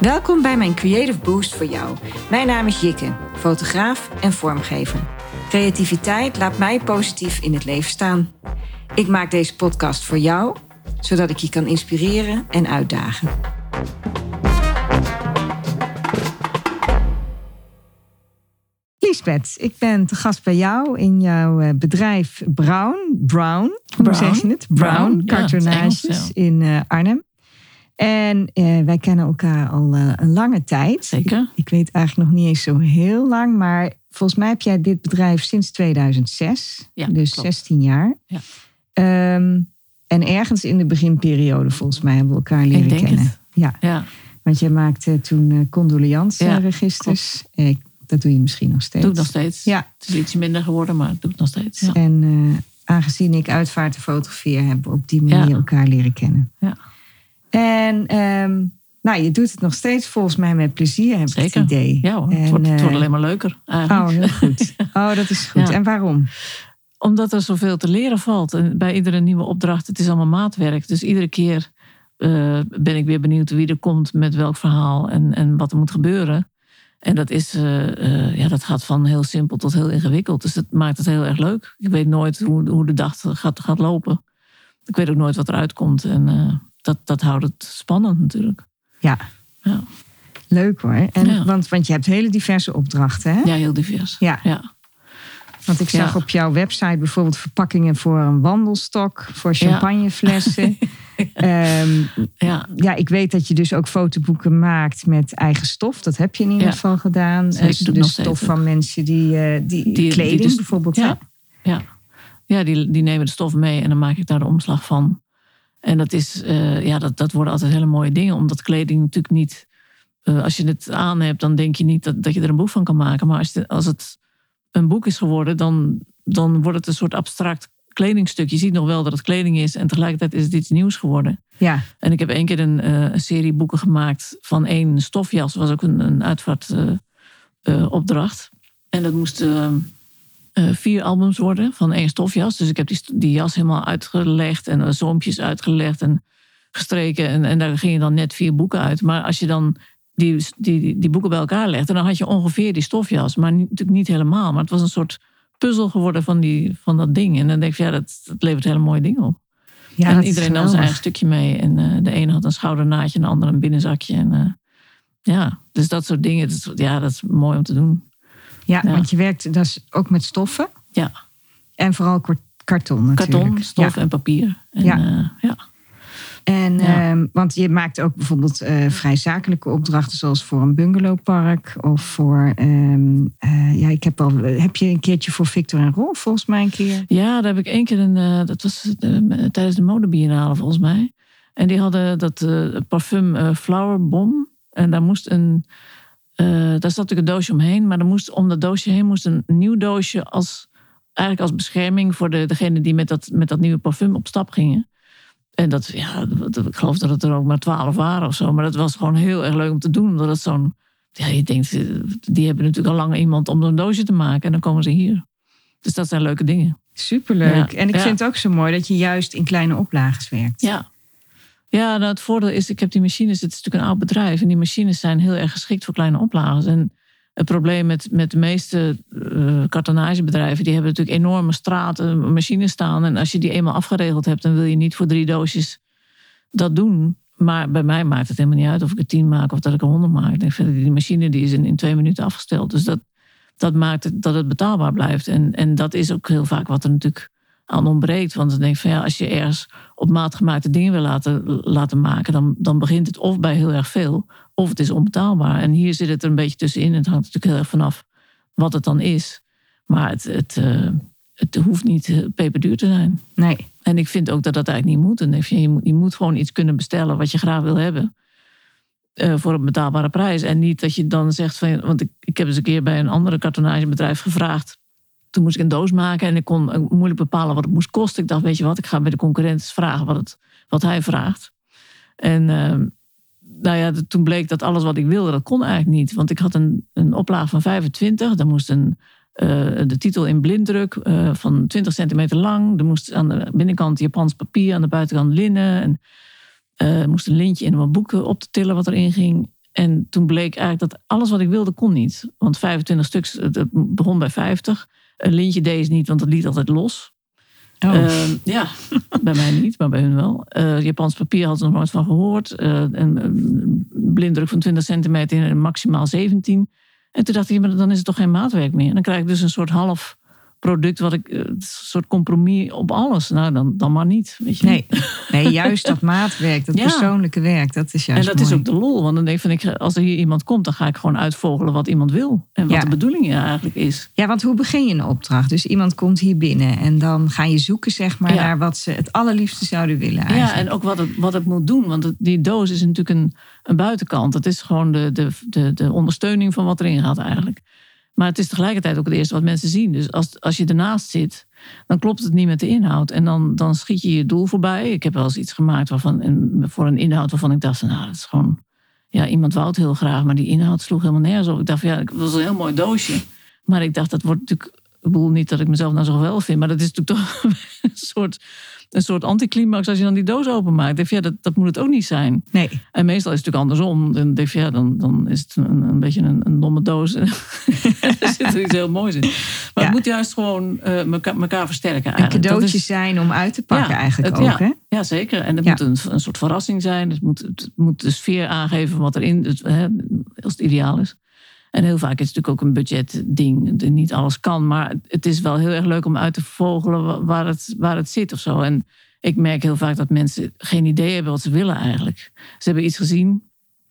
Welkom bij mijn Creative Boost voor jou. Mijn naam is Jikke, fotograaf en vormgever. Creativiteit laat mij positief in het leven staan. Ik maak deze podcast voor jou, zodat ik je kan inspireren en uitdagen. Lisbeth, ik ben te gast bij jou in jouw eh, bedrijf Brown. Brown, hoe Brown? zeg je het? Brown, Brown, ja, in eh, Arnhem. En eh, wij kennen elkaar al eh, een lange tijd. Zeker. Ik weet eigenlijk nog niet eens zo heel lang, maar volgens mij heb jij dit bedrijf sinds 2006. Ja, dus klopt. 16 jaar. Ja. Ehm, en ergens in de beginperiode, volgens mij, hebben we elkaar leren denk kennen. het. Ja, Ja, want jij maakte toen uh, Ja, condoleansregisters. Eh, dat doe je misschien nog steeds. doe ik nog steeds. Ja. Het is iets minder geworden, maar ik doe het nog steeds. Ja. En aangezien ik uitvaart en fotografeer, hebben we op die manier Ja. elkaar leren kennen. Ja. En ehm, nou, je doet het nog steeds volgens mij met plezier, heb ik het idee. Ja hoor, En, het, wordt, het wordt eh, alleen maar leuker eigenlijk. Oh, heel goed. Oh, dat is goed. Ja. En waarom? Omdat er zoveel te leren valt. En bij iedere nieuwe opdracht, het is allemaal maatwerk. Dus iedere keer eh, ben ik weer benieuwd wie er komt met welk verhaal en, en wat er moet gebeuren. En dat, is, eh, ja, dat gaat van heel simpel tot heel ingewikkeld. Dus dat maakt het heel erg leuk. Ik weet nooit hoe, hoe de dag gaat, gaat lopen. Ik weet ook nooit wat eruit komt. En dat, dat houdt het spannend natuurlijk. Ja, Ja, leuk hoor. En, Ja. want, want je hebt hele diverse opdrachten, hè? ja heel divers. Ja. ja. Want ik zag op jouw website bijvoorbeeld verpakkingen voor een wandelstok, voor champagneflessen. Ehm, ja. ja, ik weet dat je dus ook fotoboeken maakt met eigen stof. Dat heb je in ieder geval gedaan. Ik de stof van mensen die, eh, die, Die- kleding die dus- bijvoorbeeld. hè? Ja, ja. ja die, die nemen de stof mee en dan maak ik daar de omslag van. En dat, is, eh, ja, dat, dat worden altijd hele mooie dingen, omdat kleding natuurlijk niet. eh, als je het aan hebt, dan denk je niet dat, dat je er een boek van kan maken. Maar als, het- als het een boek is geworden, dan, dan wordt het een soort abstract kledingstuk. Je ziet nog wel dat het kleding is en tegelijkertijd is het iets nieuws geworden. Ja, En ik heb één keer een, eh, een serie boeken gemaakt van één stofjas. Dat was ook een, een uitvaartopdracht. en dat moesten eh, vier albums worden van één stofjas. Dus ik heb die, die jas helemaal uitgelegd en uh, zoompjes uitgelegd en gestreken. En, en daar gingen dan net vier boeken uit. Maar als je dan die, die, die, boeken bij elkaar legt, dan had je ongeveer die stofjas. Maar niet, natuurlijk niet helemaal. Maar het was een soort puzzel geworden van, die, van dat ding. En dan denk ik, ja, dat, dat levert hele mooie dingen op ja en iedereen nam zijn eigen stukje mee. En eh, de ene had een schoudernaadje en de andere een binnenzakje. En, eh, ja, dus dat soort dingen. Dat ja, dat is mooi om te doen. Ja, Ja. want je werkt dus ook met stoffen. Ja, En vooral kort- karton natuurlijk. karton, stof Ja. en papier. En, Ja. ja. ja. En, Ja. ehm, want je maakt ook bijvoorbeeld eh, vrij zakelijke opdrachten, zoals voor een bungalowpark of voor. ehm, eh, ja, ik heb al. Heb je een keertje voor Victor en Rolf volgens mij een keer? ja, daar heb ik één keer een. eh, dat was eh, tijdens de modebiennale volgens mij. En die hadden dat eh, parfum eh, Flower Bomb. En daar moest een. Eh, daar zat natuurlijk een doosje omheen. Maar er moest, om dat doosje heen moest een nieuw doosje als. Eigenlijk als bescherming voor de, degene die met dat, met dat nieuwe parfum op stap gingen. En dat, ja, dat- ik geloof dat het er ook maar twaalf waren of zo. Maar dat was gewoon heel erg leuk om te doen. Omdat het zo'n. Ja, je denkt, eh, die hebben natuurlijk al lang iemand om zo'n doosje te maken. En dan komen ze hier. Dus dat zijn leuke dingen. Superleuk. Ja. En ik Ja. vind het ook zo mooi dat je juist in kleine oplages werkt. Ja. Ja, nou, het voordeel is, ik heb die machines, het is natuurlijk een oud bedrijf. En die machines zijn heel erg geschikt voor kleine oplages. En het probleem met, met de meeste eh kartonagebedrijven, die hebben natuurlijk enorme straten, machines staan. En als je die eenmaal afgeregeld hebt, dan wil je niet voor drie doosjes dat doen. Maar bij mij maakt het helemaal niet uit of ik er tien maak of dat ik er honderd maak. Ik denk, die machine die is in, in twee minuten afgesteld. Dus dat, dat maakt dat het betaalbaar blijft. En, en dat is ook heel vaak wat er natuurlijk aan ontbreekt. Want dan denk ik van ja, als je ergens op maat gemaakte dingen wil laten, laten maken, dan, dan begint het of bij heel erg veel, of het is onbetaalbaar. En hier zit het er een beetje tussenin. Het hangt natuurlijk heel erg vanaf wat het dan is. Maar het, het, eh, het hoeft niet eh, peperduur te zijn. Nee. En ik vind ook dat dat eigenlijk niet moet. En je, je, moet, je moet gewoon iets kunnen bestellen wat je graag wil hebben. eh, voor een betaalbare prijs. En niet dat je dan zegt van. Want ik, ik heb eens een keer bij een andere kartonagebedrijf gevraagd. Toen moest ik een doos maken en ik kon eh, moeilijk bepalen wat het moest kosten. Ik dacht, weet je wat, ik ga bij de concurrent vragen wat, het, wat hij vraagt. En eh, nou ja, toen bleek dat alles wat ik wilde, dat kon eigenlijk niet. Want ik had een, een oplaag van 25. Daar moest een, eh, de titel in blinddruk eh, van 20 centimeter lang. Er moest aan de binnenkant Japans papier, aan de buitenkant linnen. En, er moest een lintje in om boeken op te tillen wat erin ging. En toen bleek eigenlijk dat alles wat ik wilde kon niet. Want 25 stuks, begon bij 50. Een lintje deed niet, want het liet altijd los. Oh. Ehm, ja, bij mij niet, maar bij hun wel. Uh, Japans papier had ze nog nooit van gehoord. Uh, een, blinddruk van 20 centimeter in maximaal 17. En toen dacht ik, maar dan is het toch geen maatwerk meer. En dan krijg ik dus een soort half product wat ik, eh, een soort compromis op alles. Nou, dan, dan maar niet. Weet je? Nee. nee, juist dat maatwerk, dat persoonlijke werk, dat is juist En dat mooi. is ook de lol, want dan denk ik, van, als er hier iemand komt, dan ga ik gewoon uitvogelen wat iemand wil. En wat Ja. de bedoeling eigenlijk is. Ja, want hoe begin je een opdracht? Dus iemand komt hier binnen en dan ga je zoeken zeg maar, Ja. naar wat ze het allerliefste zouden willen. Eigenlijk. Ja, en ook wat het, wat het moet doen. Want het- die doos is natuurlijk een, een buitenkant. Het is gewoon de, de, de, de ondersteuning van wat erin gaat eigenlijk. Maar het is tegelijkertijd ook het eerste wat mensen zien. Dus als, als je ernaast zit, dan klopt het niet met de inhoud. En dan, dan schiet je je doel voorbij. Ik heb wel eens iets gemaakt waarvan, voor een inhoud waarvan ik dacht, nou, dat is gewoon... Ja, iemand wou het heel graag, maar die inhoud sloeg helemaal nergens op. Ik dacht, ja, het was een heel mooi doosje. Maar ik dacht, dat wordt natuurlijk... Ik bedoel niet dat ik mezelf nou zo geweldig vind, maar dat is natuurlijk toch een soort, een soort anticlimax als je dan die doos openmaakt. Dacht, ja, dat, dat moet het ook niet zijn. Nee, En meestal is het natuurlijk andersom. Dan denk je, ja, dan, dan is het een, een beetje een, een domme doos. er zit er iets heel moois in. Maar Ja. het moet juist gewoon eh, elkaar, elkaar versterken eigenlijk. Dat cadeautje is- zijn om uit te pakken Ja, eigenlijk het- ook. Hè? ja, zeker. En het Ja. moet een, een soort verrassing zijn. Het moet, het moet de sfeer aangeven wat erin, het, hè, als het ideaal is. En heel vaak is het natuurlijk ook een budgetding. dat Niet alles kan, maar het is wel heel erg leuk om uit te vogelen wa- waar het, waar het zit of zo. En ik merk heel vaak dat mensen geen idee hebben wat ze willen eigenlijk. Ze hebben iets gezien.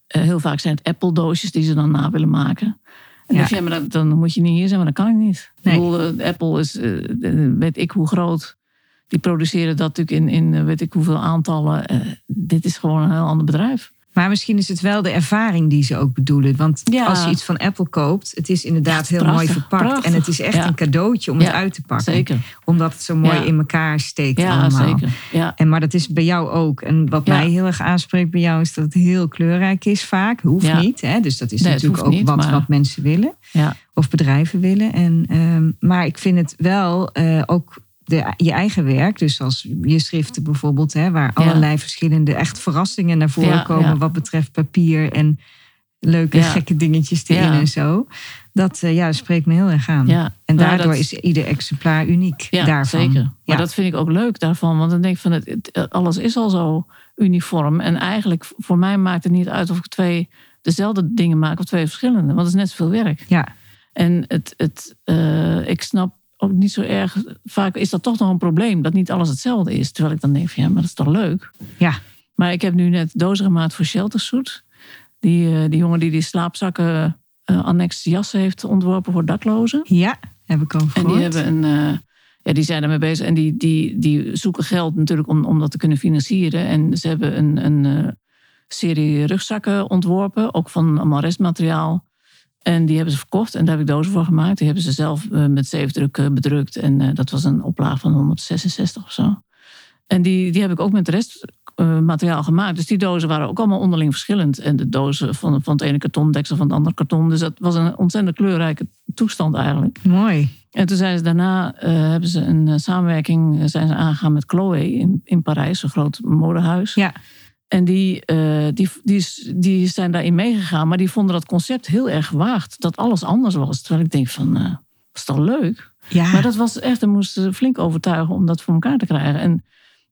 Eh, heel vaak zijn het Apple-doosjes die ze dan na willen maken. En dan Ja. je, ja, maar dan moet je niet hier zijn, maar dat kan ik niet. Nee. Ik bedoel, eh, Apple is, eh, weet ik hoe groot. Die produceren dat natuurlijk in, in weet ik hoeveel aantallen. Dit is gewoon een heel ander bedrijf. Maar misschien is het wel de ervaring die ze ook bedoelen. Want Ja. als je iets van Apple koopt, het is inderdaad heel prachtig, mooi verpakt. prachtig. En het is echt Ja. een cadeautje om het uit te pakken. Zeker. Omdat het zo mooi in elkaar steekt Ja, allemaal. zeker. Ja. En, maar dat is bij jou ook. En wat mij heel erg aanspreekt bij jou is dat het heel kleurrijk is vaak. Hoeft niet. Hè? Dus dat is Nee, natuurlijk ook niet, wat, maar- wat mensen willen. Ja. Of bedrijven willen. En, ehm, maar ik vind het wel eh, ook de, je eigen werk. Dus als je schriften bijvoorbeeld. Hè, waar allerlei verschillende echt verrassingen naar voren komen. Wat betreft papier en leuke Ja. gekke dingetjes erin Ja. en zo. Dat eh, ja, dat spreekt me heel erg aan. Ja. En Nou, daardoor dat- is ieder exemplaar uniek daarvan. zeker. Maar Ja. dat vind ik ook leuk daarvan. Want dan denk ik van, het, het- alles is al zo uniform. En eigenlijk, voor mij maakt het niet uit of ik twee dezelfde dingen maak of twee verschillende. Want het is net zoveel werk. Ja, En het, het, eh, ik snap ook niet zo erg. Vaak is dat toch nog een probleem dat niet alles hetzelfde is. Terwijl ik dan denk van ja, maar dat is toch leuk. ja. Maar ik heb nu net dozen gemaakt voor Sheltersuit. Die, eh, die jongen die die slaapzakken eh annex jassen heeft ontworpen voor daklozen. ja heb ik over En die gehoord. hebben een. eh, ja, die zijn ermee bezig. En die, die, die zoeken geld natuurlijk om, om dat te kunnen financieren. En ze hebben een, een serie rugzakken ontworpen. Ook van allemaal restmateriaal. En die hebben ze verkocht. En daar heb ik dozen voor gemaakt. Die hebben ze zelf eh, met zeefdruk eh, bedrukt. En eh, dat was een oplage van 166 of zo. En die, die heb ik ook met restmateriaal gemaakt. Dus die dozen waren ook allemaal onderling verschillend. En de dozen van, van het ene kartondeksel van het andere karton. Dus dat was een ontzettend kleurrijke toestand eigenlijk. Mooi. En toen zijn ze daarna hebben ze een samenwerking zijn ze aangegaan met Chloe in, in Parijs, een groot modehuis. Ja, En die, eh, die, die, die zijn daarin meegegaan, maar die vonden dat concept heel erg gewaagd. Dat alles anders was. Terwijl ik denk van, eh is toch leuk? ja. Maar dat was echt, dan moesten ze flink overtuigen om dat voor elkaar te krijgen. En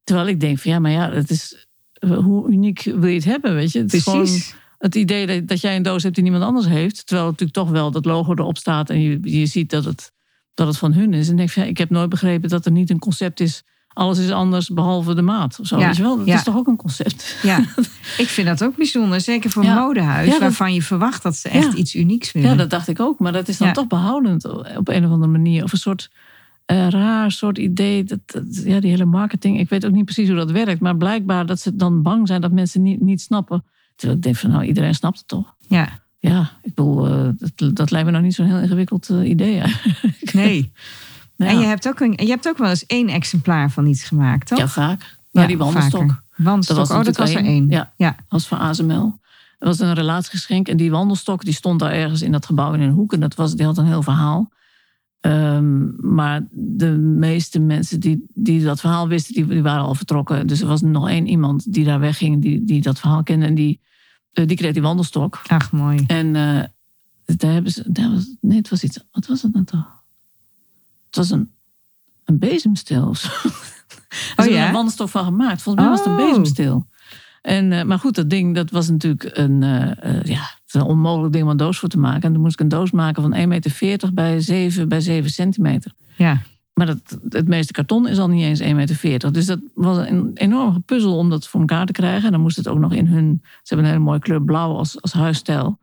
terwijl ik denk van, ja, maar ja, het is, eh, hoe uniek wil je het hebben, weet je? Het is gewoon precies. het idee dat, dat jij een doos hebt die niemand anders heeft. Terwijl natuurlijk toch wel dat logo erop staat en je, je ziet dat het, dat het van hun is. En denk je, ja, ik heb nooit begrepen dat er niet een concept is. Alles is anders behalve de maat. Of zo, Ja, je wel? Dat ja. is toch ook een concept? Ja, ik vind dat ook bijzonder. Zeker voor Ja. een modehuis, dat- waarvan je verwacht dat ze echt iets unieks willen. Ja, dat dacht ik ook. Maar dat is dan toch behoudend op een of andere manier. Of een soort eh, raar soort idee. Dat, dat- ja, die hele marketing. Ik weet ook niet precies hoe dat werkt. Maar blijkbaar dat ze dan bang zijn dat mensen niet, niet snappen. Terwijl ik denk van, nou, iedereen snapt het toch? Ja, Ja, ik bedoel, eh, dat, dat lijkt me nou niet zo'n heel ingewikkeld eh, idee eigenlijk. nee. Ja. En je hebt, ook een, je hebt ook wel eens één exemplaar van iets gemaakt, toch? Ja, vaak. Maar die wandelstok. vaker. Wandstok, Dat was oh, dat was er één. één. Ja. was van ASML. Dat was een relatiegeschenk. En die wandelstok die stond daar ergens in dat gebouw in een hoek. En dat was, die had een heel verhaal. Ehm, maar de meeste mensen die, die dat verhaal wisten, die, die waren al vertrokken. Dus er was nog één iemand die daar wegging, die, die dat verhaal kende. En die, eh, die kreeg die wandelstok. Ach, mooi. En eh, daar hebben ze, daar was, nee, het was iets, wat was het nou toch? Het was een, een bezemstil of zo. Ja? er een wandelstok van gemaakt. Volgens mij was het een Oh. bezemstil. En, eh, maar goed, dat ding, dat was natuurlijk een, eh, eh, ja, een onmogelijk ding om een doos voor te maken. En toen moest ik een doos maken van 1,40 meter bij 7 bij 7 centimeter. Ja. Maar dat, het meeste karton is al niet eens 1,40 meter. Dus dat was een enorme puzzel om dat voor elkaar te krijgen. En dan moest het ook nog in hun... Ze hebben een hele mooie kleur blauw als, als huisstijl.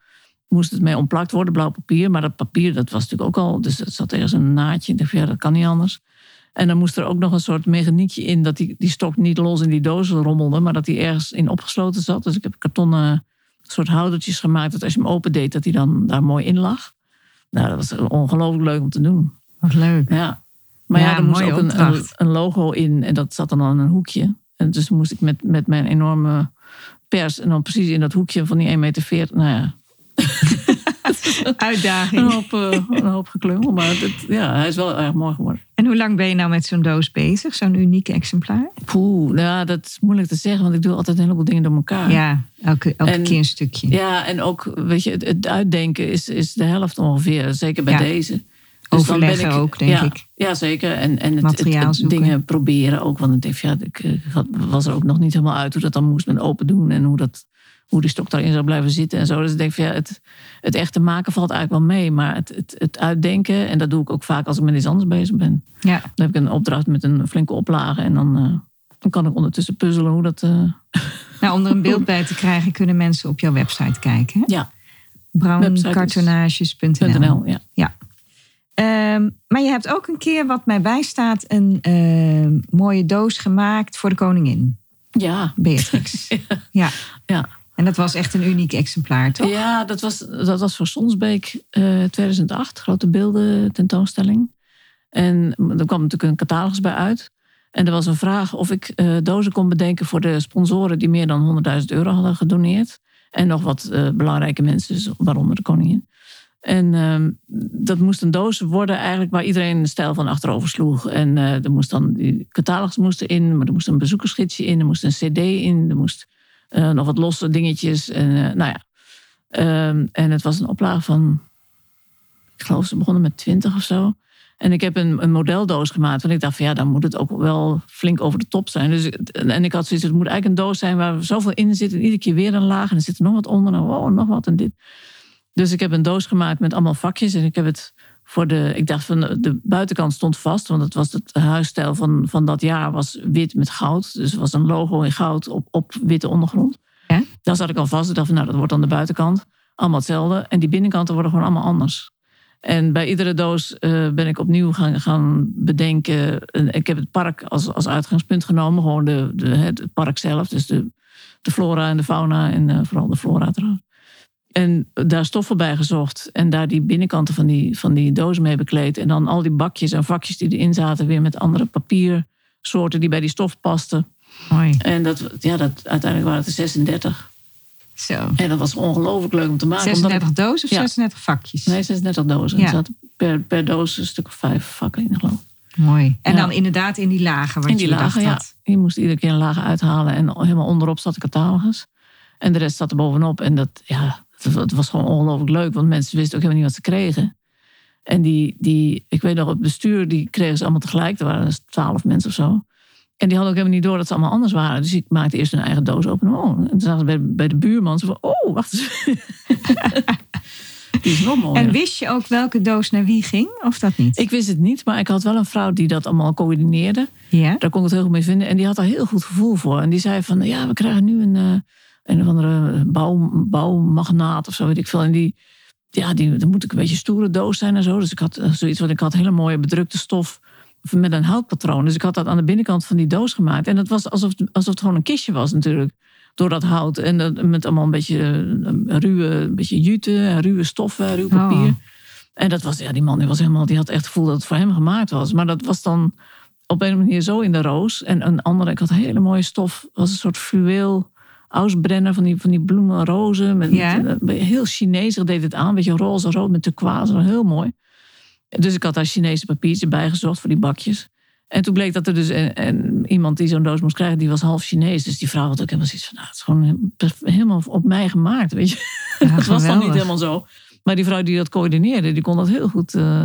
Moest het mee ontplakt worden, blauw papier. Maar dat papier, dat was natuurlijk ook al... Dus het zat ergens een naadje. Ik dacht, ja, dat kan niet anders. En dan moest er ook nog een soort mechaniekje in... dat die, die stok niet los in die dozen rommelde... maar dat die ergens in opgesloten zat. Dus ik heb kartonnen soort houdertjes gemaakt... dat als je hem opendeed, dat hij dan daar mooi in lag. Nou, dat was ongelooflijk leuk om te doen. Wat leuk. Ja. Maar ja, Ja, er moest ook een, een logo in en dat zat dan aan een hoekje. En dus moest ik met, met mijn enorme pers en dan precies in dat hoekje van die 1,40 meter. Nou ja, een Uitdaging. hoop, eh, een hoop geklungel. Maar het, ja, hij is wel erg mooi geworden. En hoe lang ben je nou met zo'n doos bezig? Zo'n uniek exemplaar? Poeh, nou ja, dat is moeilijk te zeggen, want ik doe altijd een heleboel dingen door elkaar. Ja, elke, elke En- keer een stukje. Ja, en ook, weet je, het, het uitdenken is, is de helft ongeveer. Zeker bij Ja. deze. Dus dan Overleggen ben ik- ook, denk ja, ik. Ja, zeker. En, en het, Materiaal het- het zoeken. dingen proberen ook. Want ik denk, ja, ik eh, was er ook nog niet helemaal uit hoe dat dan moest met open doen. En hoe, dat, hoe die stok daarin zou blijven zitten en zo. Dus ik denk, van, ja, het, het echte maken valt eigenlijk wel mee. Maar het, het, het uitdenken, en dat doe ik ook vaak als ik met iets anders bezig ben. Ja. Dan heb ik een opdracht met een flinke oplage. En dan, eh, dan kan ik ondertussen puzzelen hoe dat... eh, Nou, om er een beeld bij te krijgen, kunnen mensen op jouw website kijken. hè? ja, Browncartonages.nl .nl, ja. Ja. Ehm, maar je hebt ook een keer, wat mij bijstaat, een ehm, mooie doos gemaakt voor de koningin, Ja, Beatrix. ja. ja. En dat was echt een uniek exemplaar, toch? Ja, dat was, dat was voor Sonsbeek eh 2008, grote beelden tentoonstelling. En er kwam natuurlijk een catalogus bij uit. En er was een vraag of ik eh, dozen kon bedenken voor de sponsoren die meer dan 100.000 euro hadden gedoneerd. En nog wat eh, belangrijke mensen, dus waaronder de koningin. En ehm, dat moest een doos worden eigenlijk waar iedereen een stijl van achterover sloeg. En eh, er moest dan, die catalogus moest erin, maar er moest een bezoekersgidsje in, er moest een cd in, er moest eh, nog wat losse dingetjes. En eh, nou ja, Ehm, en het was een oplage van, ik geloof ze begonnen met 20 of zo. En ik heb een, een modeldoos gemaakt. Want ik dacht van ja, dan moet het ook wel flink over de top zijn. Dus, en ik had zoiets, het moet eigenlijk een doos zijn waar zoveel in zit. En iedere keer weer een laag. En er zit er nog wat onder. En wow, nog wat en dit. Dus ik heb een doos gemaakt met allemaal vakjes. En ik heb het voor de, ik dacht van de, buitenkant stond vast. Want het was het huisstijl van, van dat jaar was wit met goud. Dus er was een logo in goud op, op witte ondergrond. Ja. Daar zat ik al vast. Ik dacht van nou, dat wordt dan de buitenkant. Allemaal hetzelfde. En die binnenkanten worden gewoon allemaal anders. En bij iedere doos eh, ben ik opnieuw gaan, gaan bedenken. En Ik heb het park als, als uitgangspunt genomen. Gewoon de, de, het park zelf. Dus de, de flora en de fauna. En eh, vooral de flora trouwens. En daar stoffen bij gezocht. En daar die binnenkанten van die, van die doos mee bekleed. En dan al die bakjes en vakjes die erin zaten. Weer met andere papiersoorten die bij die stof pasten. Mooi. En dat, ja, dat, uiteindelijk waren het er 36. Zo. En dat was ongelooflijk leuk om te maken. omdat ik- 36 dozen of Ja. 36 vakjes? Nee, 36 dozen. Ja. Er zaten per, per doos een stuk of vijf vakken in, geloof ik. Mooi. En Ja. dan inderdaad in die lagen. Wat In die je lagen, ja. Je moest iedere keer een laag uithalen. En helemaal onderop zat de catalogus. En de rest zat er bovenop. En dat, ja, het, was gewoon ongelooflijk leuk. Want mensen wisten ook helemaal niet wat ze kregen. En die, die ik weet nog, het bestuur, die kregen ze allemaal tegelijk. Er waren dus twaalf mensen of zo. En die hadden ook helemaal niet door dat ze allemaal anders waren. Dus ik maakte eerst hun eigen doos open. Oh, en toen zagen ze bij, bij de buurman. Ze van, oh, wacht eens. die is nog mooier. En wist je ook welke doos naar wie ging? Of dat niet? Ik wist het niet, maar ik had wel een vrouw die dat allemaal coördineerde. ja? Daar kon ik het heel goed mee vinden. En die had daar heel goed gevoel voor. En die zei van, ja, we krijgen nu een, eh, een of andere bouw, bouwmagnaat of zo, weet ik veel. En die, ja, die, dan moet ik een beetje stoere doos zijn en zo. Dus ik had eh, zoiets, want ik had hele mooie bedrukte stof met een houtpatroon. Dus ik had dat aan de binnenkant van die doos gemaakt. En het was alsof, alsof het gewoon een kistje was natuurlijk. Door dat hout. En dat, met allemaal een beetje eh, ruwe, een beetje jute, ruwe stoffen, ruw papier. Oh. En dat was, ja, die man die was helemaal, die had echt het gevoel dat het voor hem gemaakt was. Maar dat was dan op een manier zo in de roos. En een andere, ik had hele mooie stof, was een soort fluweel ausbrenner van die, van die bloemen en rozen. Met, Ja. met- heel Chinees deed het aan, weet je, roze, rood met turquoise, heel mooi. Dus ik had daar Chinese papiertje bij gezocht voor die bakjes. En toen bleek dat er dus en, en iemand die zo'n doos moest krijgen, die was half Chinees. Dus die vrouw had ook helemaal zoiets van, nou, het is gewoon helemaal op mij gemaakt, weet je. Ja, dat was dan niet helemaal zo. Maar die vrouw die dat coördineerde, die kon dat heel goed eh,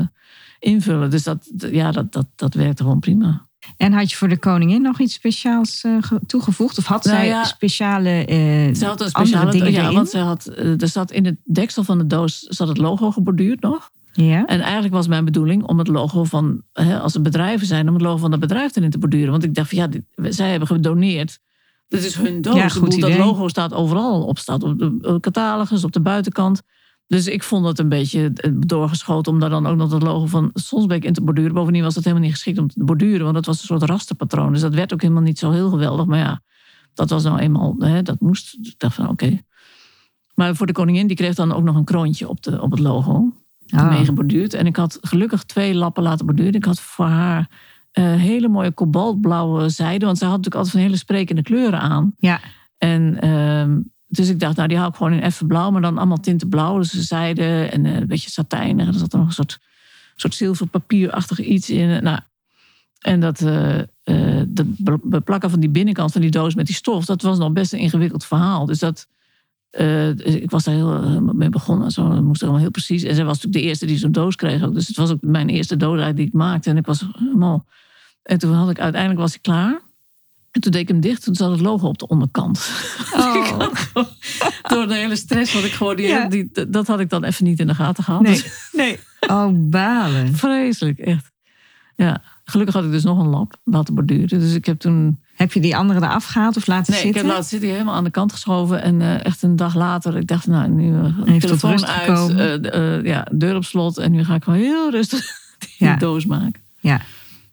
invullen. Dus dat, ja, dat, dat, dat werkte gewoon prima. En had je voor de koningin nog iets speciaals eh, ge- toegevoegd? Of had Nou zij ja, speciale, eh, Ze had een speciale dingen ja, erin? want ze had, eh, er zat in het deksel van de doos zat het logo geborduurd nog. Ja? En eigenlijk was mijn bedoeling om het logo van, hè, als er bedrijven zijn, om het logo van dat bedrijf erin te borduren. Want ik dacht van ja, dit, zij hebben gedoneerd. Dit is hun doos. Ja, goed bedoel, dat logo staat overal op, staat op de catalogus, op de buitenkant. Dus ik vond het een beetje eh, doorgeschoten om daar dan ook nog het logo van Sonsbeek in te borduren. Bovendien was dat helemaal niet geschikt om te borduren, want dat was een soort rasterpatroon. Dus dat werd ook helemaal niet zo heel geweldig. Maar ja, dat was nou eenmaal, hè, dat moest. Ik dacht van oké. Maar voor de koningin, die kreeg dan ook nog een kroontje op, de, op het logo Oh. meegeborduurd. En ik had gelukkig twee lappen laten borduren. Ik had voor haar eh, hele mooie kobaltblauwe zijde. Want zij had natuurlijk altijd van hele sprekende kleuren aan. Ja. En ehm, dus ik dacht, nou die hou ik gewoon in even blauw. Maar dan allemaal tinten blauw. Dus zijde en eh, een beetje satijn. En er zat er nog een soort, soort zilverpapierachtig iets in. Nou, en dat, be- beplakken van die binnenkant van die doos met die stof... dat was nog best een ingewikkeld verhaal. Dus dat... dus ik was daar heel mee begonnen. Zo, dat moest allemaal heel precies. En zij was natuurlijk de eerste die zo'n doos kreeg ook. Dus het was ook mijn eerste doos die ik maakte. En ik was helemaal... En toen had ik uiteindelijk was ik klaar. En toen deed ik hem dicht. Toen zat het logo op de onderkant. Oh. Door de hele stress had ik gewoon... Die, Ja. die, dat had ik dan even niet in de gaten gehad. Nee. Dus nee. Oh, balen. vreselijk, echt. Ja, gelukkig had ik dus nog een lap laten borduren. Dus ik heb toen... Heb je die andere eraf gehaald of laten Nee, ik zitten? heb laten zitten, helemaal aan de kant geschoven. En eh, echt een dag later, ik dacht, nou, nu uh, Even tot telefoon uit, eh, eh, ja, deur op slot. En nu ga ik gewoon heel rustig die Ja. doos maken. Ja.